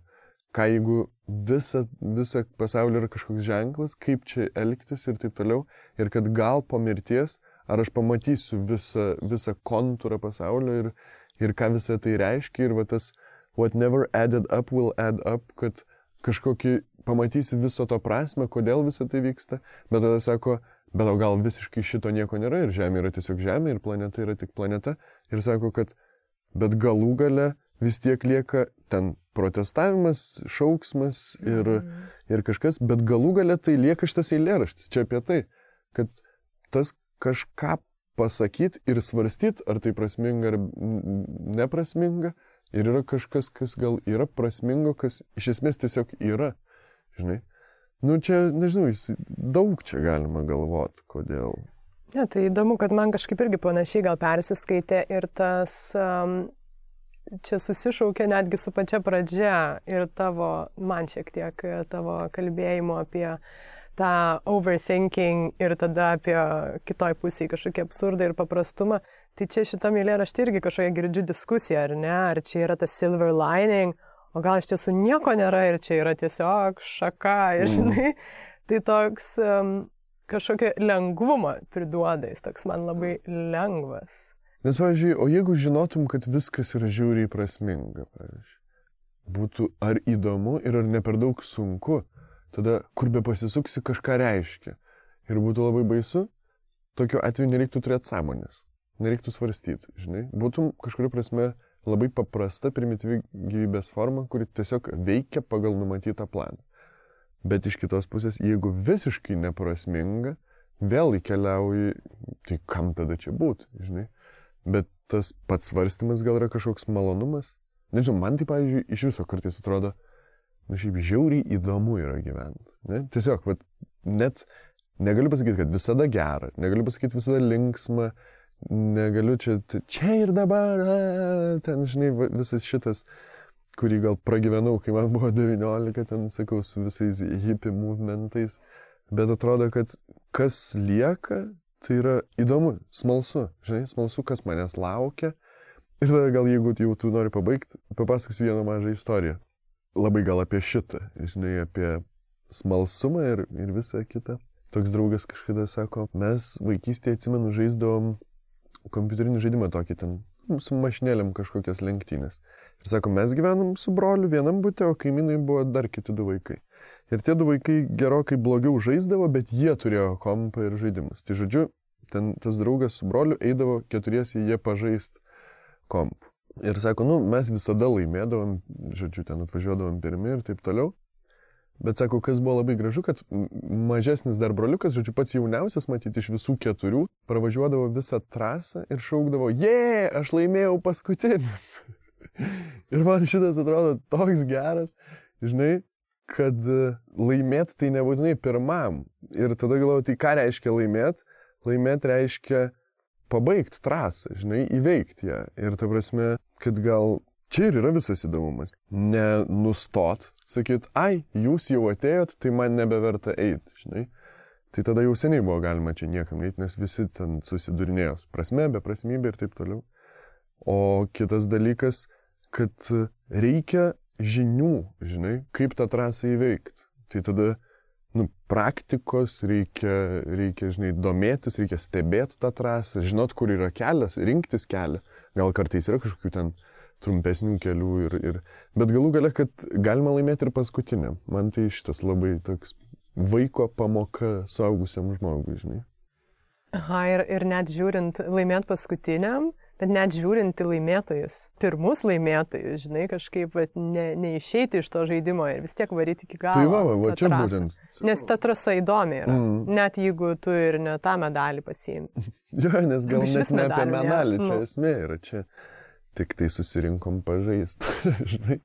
Ką jeigu visa, visa pasaulio yra kažkoks ženklas, kaip čia elgtis ir taip toliau, ir kad gal po mirties ar aš pamatysiu visą, visą kontūrą pasaulio ir, ir ką visą tai reiškia ir va tas what never added up will add up, kad kažkokį pamatysi viso to prasme, kodėl visą tai vyksta, bet tada sako, bet o gal visiškai šito nieko nėra ir Žemė yra tiesiog Žemė ir planeta yra tik planeta. Ir sako, kad bet galų gale vis tiek lieka ten protestavimas, šauksmas ir, mhm. ir kažkas, bet galų gale tai lieka šitas eilėraštis, čia apie tai, kad tas kažką pasakyti ir svarstyti, ar tai prasminga ar neprasminga. Ir yra kažkas, kas gal yra prasmingo, kas iš esmės tiesiog yra. Žinai. Nu čia, nežinau, daug čia galima galvoti, kodėl. Ne, tai įdomu, kad man kažkaip irgi panašiai gal persiskaitė ir tas um, čia susišaukė netgi su pačia pradžia ir tavo, man šiek tiek tavo kalbėjimo apie tą overthinking ir tada apie kitoj pusėje kažkokį absurdą ir paprastumą. Tai čia šitam eilėraštį irgi kažkokia girdžiu diskusija, ar ne, ar čia yra tas silver lining, o gal iš tiesų nieko nėra ir čia yra tiesiog šaka, ir mm. žinai, tai toks um, kažkokio lengvumo priduoda, jis toks man labai lengvas. Nes, pavyzdžiui, o jeigu žinotum, kad viskas yra žiūriai prasminga, pavyzdžiui, būtų ar įdomu ir ar ne per daug sunku tada kur be pasisuksi kažką reiškia. Ir būtų labai baisu, tokiu atveju nereiktų turėti sąmonės, nereiktų svarstyti, žinai. Būtum kažkuria prasme labai paprasta, primityvi gyvybės forma, kuri tiesiog veikia pagal numatytą planą. Bet iš kitos pusės, jeigu visiškai neprasminga, vėl įkeliauji, tai kam tada čia būti, žinai. Bet tas pats svarstymas gal yra kažkoks malonumas, Nežinau, man tai, pavyzdžiui, iš viso kartais atrodo, nu šiaip žiauriai įdomu yra gyventi. Ne? Tiesiog, vat, net negaliu pasakyti, kad visada gera, negaliu pasakyti visada linksma, negaliu čia, čia ir dabar, a, ten, žinai, visas šitas, kurį gal pragyvenau, kai man buvo 19, ten, sakau, su visais hippie movementais, bet atrodo, kad kas lieka, tai yra įdomu, smalsu, žinai, smalsu, kas manęs laukia. Ir tada gal jeigu jau tu nori pabaigti, papasakosiu vieną mažą istoriją. Labai gal apie šitą, žinai, apie smalsumą ir, ir visą kitą. Toks draugas kažkada sako, mes vaikystėje atsimenu žaisdavom kompiuterinį žaidimą tokį ten, su mašinėlėm kažkokias lenktynės. Ir sako, mes gyvenom su broliu vienam būte, o kaimynai buvo dar kiti du vaikai. Ir tie du vaikai gerokai blogiau žaisdavo, bet jie turėjo kompą ir žaidimus. Tai žodžiu, ten tas draugas su broliu eidavo keturiesi jie pažaist kompų. Ir sako, nu, mes visada laimėdavom, žodžiu, ten atvažiuodavom pirmi ir taip toliau. Bet sako, kas buvo labai gražu, kad mažesnis dar broliukas, žodžiu, pats jauniausias, matyti iš visų keturių, pravažiuodavo visą trasą ir šaukdavo, jie, aš laimėjau paskutinis. ir man šitas atrodo toks geras, žinai, kad laimėti tai nebūtinai pirmam. Ir tada galvoju, tai ką reiškia laimėti? Laimėti reiškia pabaigti trasą, žinai, įveikti ją. Ir ta prasme, kad gal čia ir yra visas įdomumas. Nenustot sakyt, ai, jūs jau atėjot, tai man nebeverta eiti, žinai. Tai tada jau seniai buvo galima čia niekam eiti, nes visi ten susidurinėjo su prasme, beprasmybė ir taip toliau. O kitas dalykas, kad reikia žinių, žinai, kaip tą trasą įveikti. Tai tada, nu, praktikos, reikia, reikia, žinai, domėtis, reikia stebėti tą trasą, žinot, kur yra kelias, rinktis kelią. Gal kartais yra kažkokių ten trumpesnių kelių ir, ir... Bet galų gale, kad galima laimėti ir paskutinę. Man tai šitas labai toks vaiko pamoka suaugusiam žmogui, žinai. Aha, ir, ir net žiūrint laimėt paskutiniam, bet net žiūrint į laimėtojus, pirmus laimėtojus, žinai, kažkaip bet ne, neišeiti iš to žaidimo ir vis tiek varyti iki galo. Tai va, va, va čia trasą. būtent. Nes ta trasa įdomi yra, mm. net jeigu tu ir ne tą medalį pasiimi. jo, nes gal net ne apie medalį, čia nu. esmė yra čia tik tai susirinkom pažaist, žinai.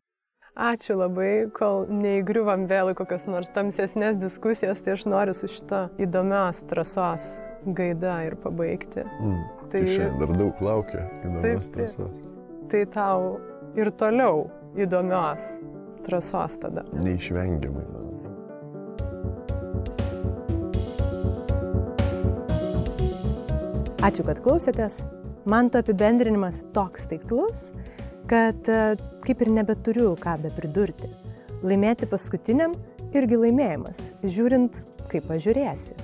Ačiū labai, kol neįgriuvam vėl į kokias nors tamsesnės diskusijas, tai aš noriu su šito įdomios trasos gaida ir pabaigti. Mm, tai, šiandien dar daug laukia įdomios taip, trasos. Tai, tai tau ir toliau įdomios trasos tada. Neišvengiamai, man. Ačiū, kad klausėtės. Man to apibendrinimas toks taiklus, kad e, kaip ir nebeturiu ką be pridurti. Laimėti paskutiniam irgi laimėjimas, žiūrint, kaip pažiūrėsi.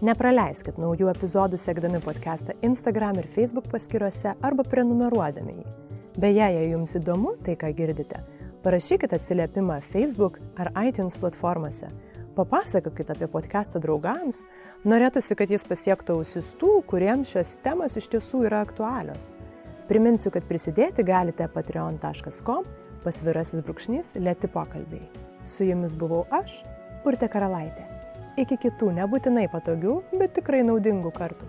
Nepraleiskit naujų epizodų sekdami podcastą Instagram ir Facebook paskiruose arba prenumeruodami jį. Beje, jei jums įdomu tai, ką girdite, parašykit atsiliepimą Facebook ar iTunes platformose Papasakokit apie podcastą draugams, norėtųsi, kad jis pasiektų ausis tų, kuriems šios temos iš tiesų yra aktualios. Priminsiu, kad prisidėti galite patreon.com pasvirasis brūkšnys lėti pokalbiai. Su jumis buvau aš, Urte Karalaitė. Iki kitų nebūtinai patogių, bet tikrai naudingų kartų.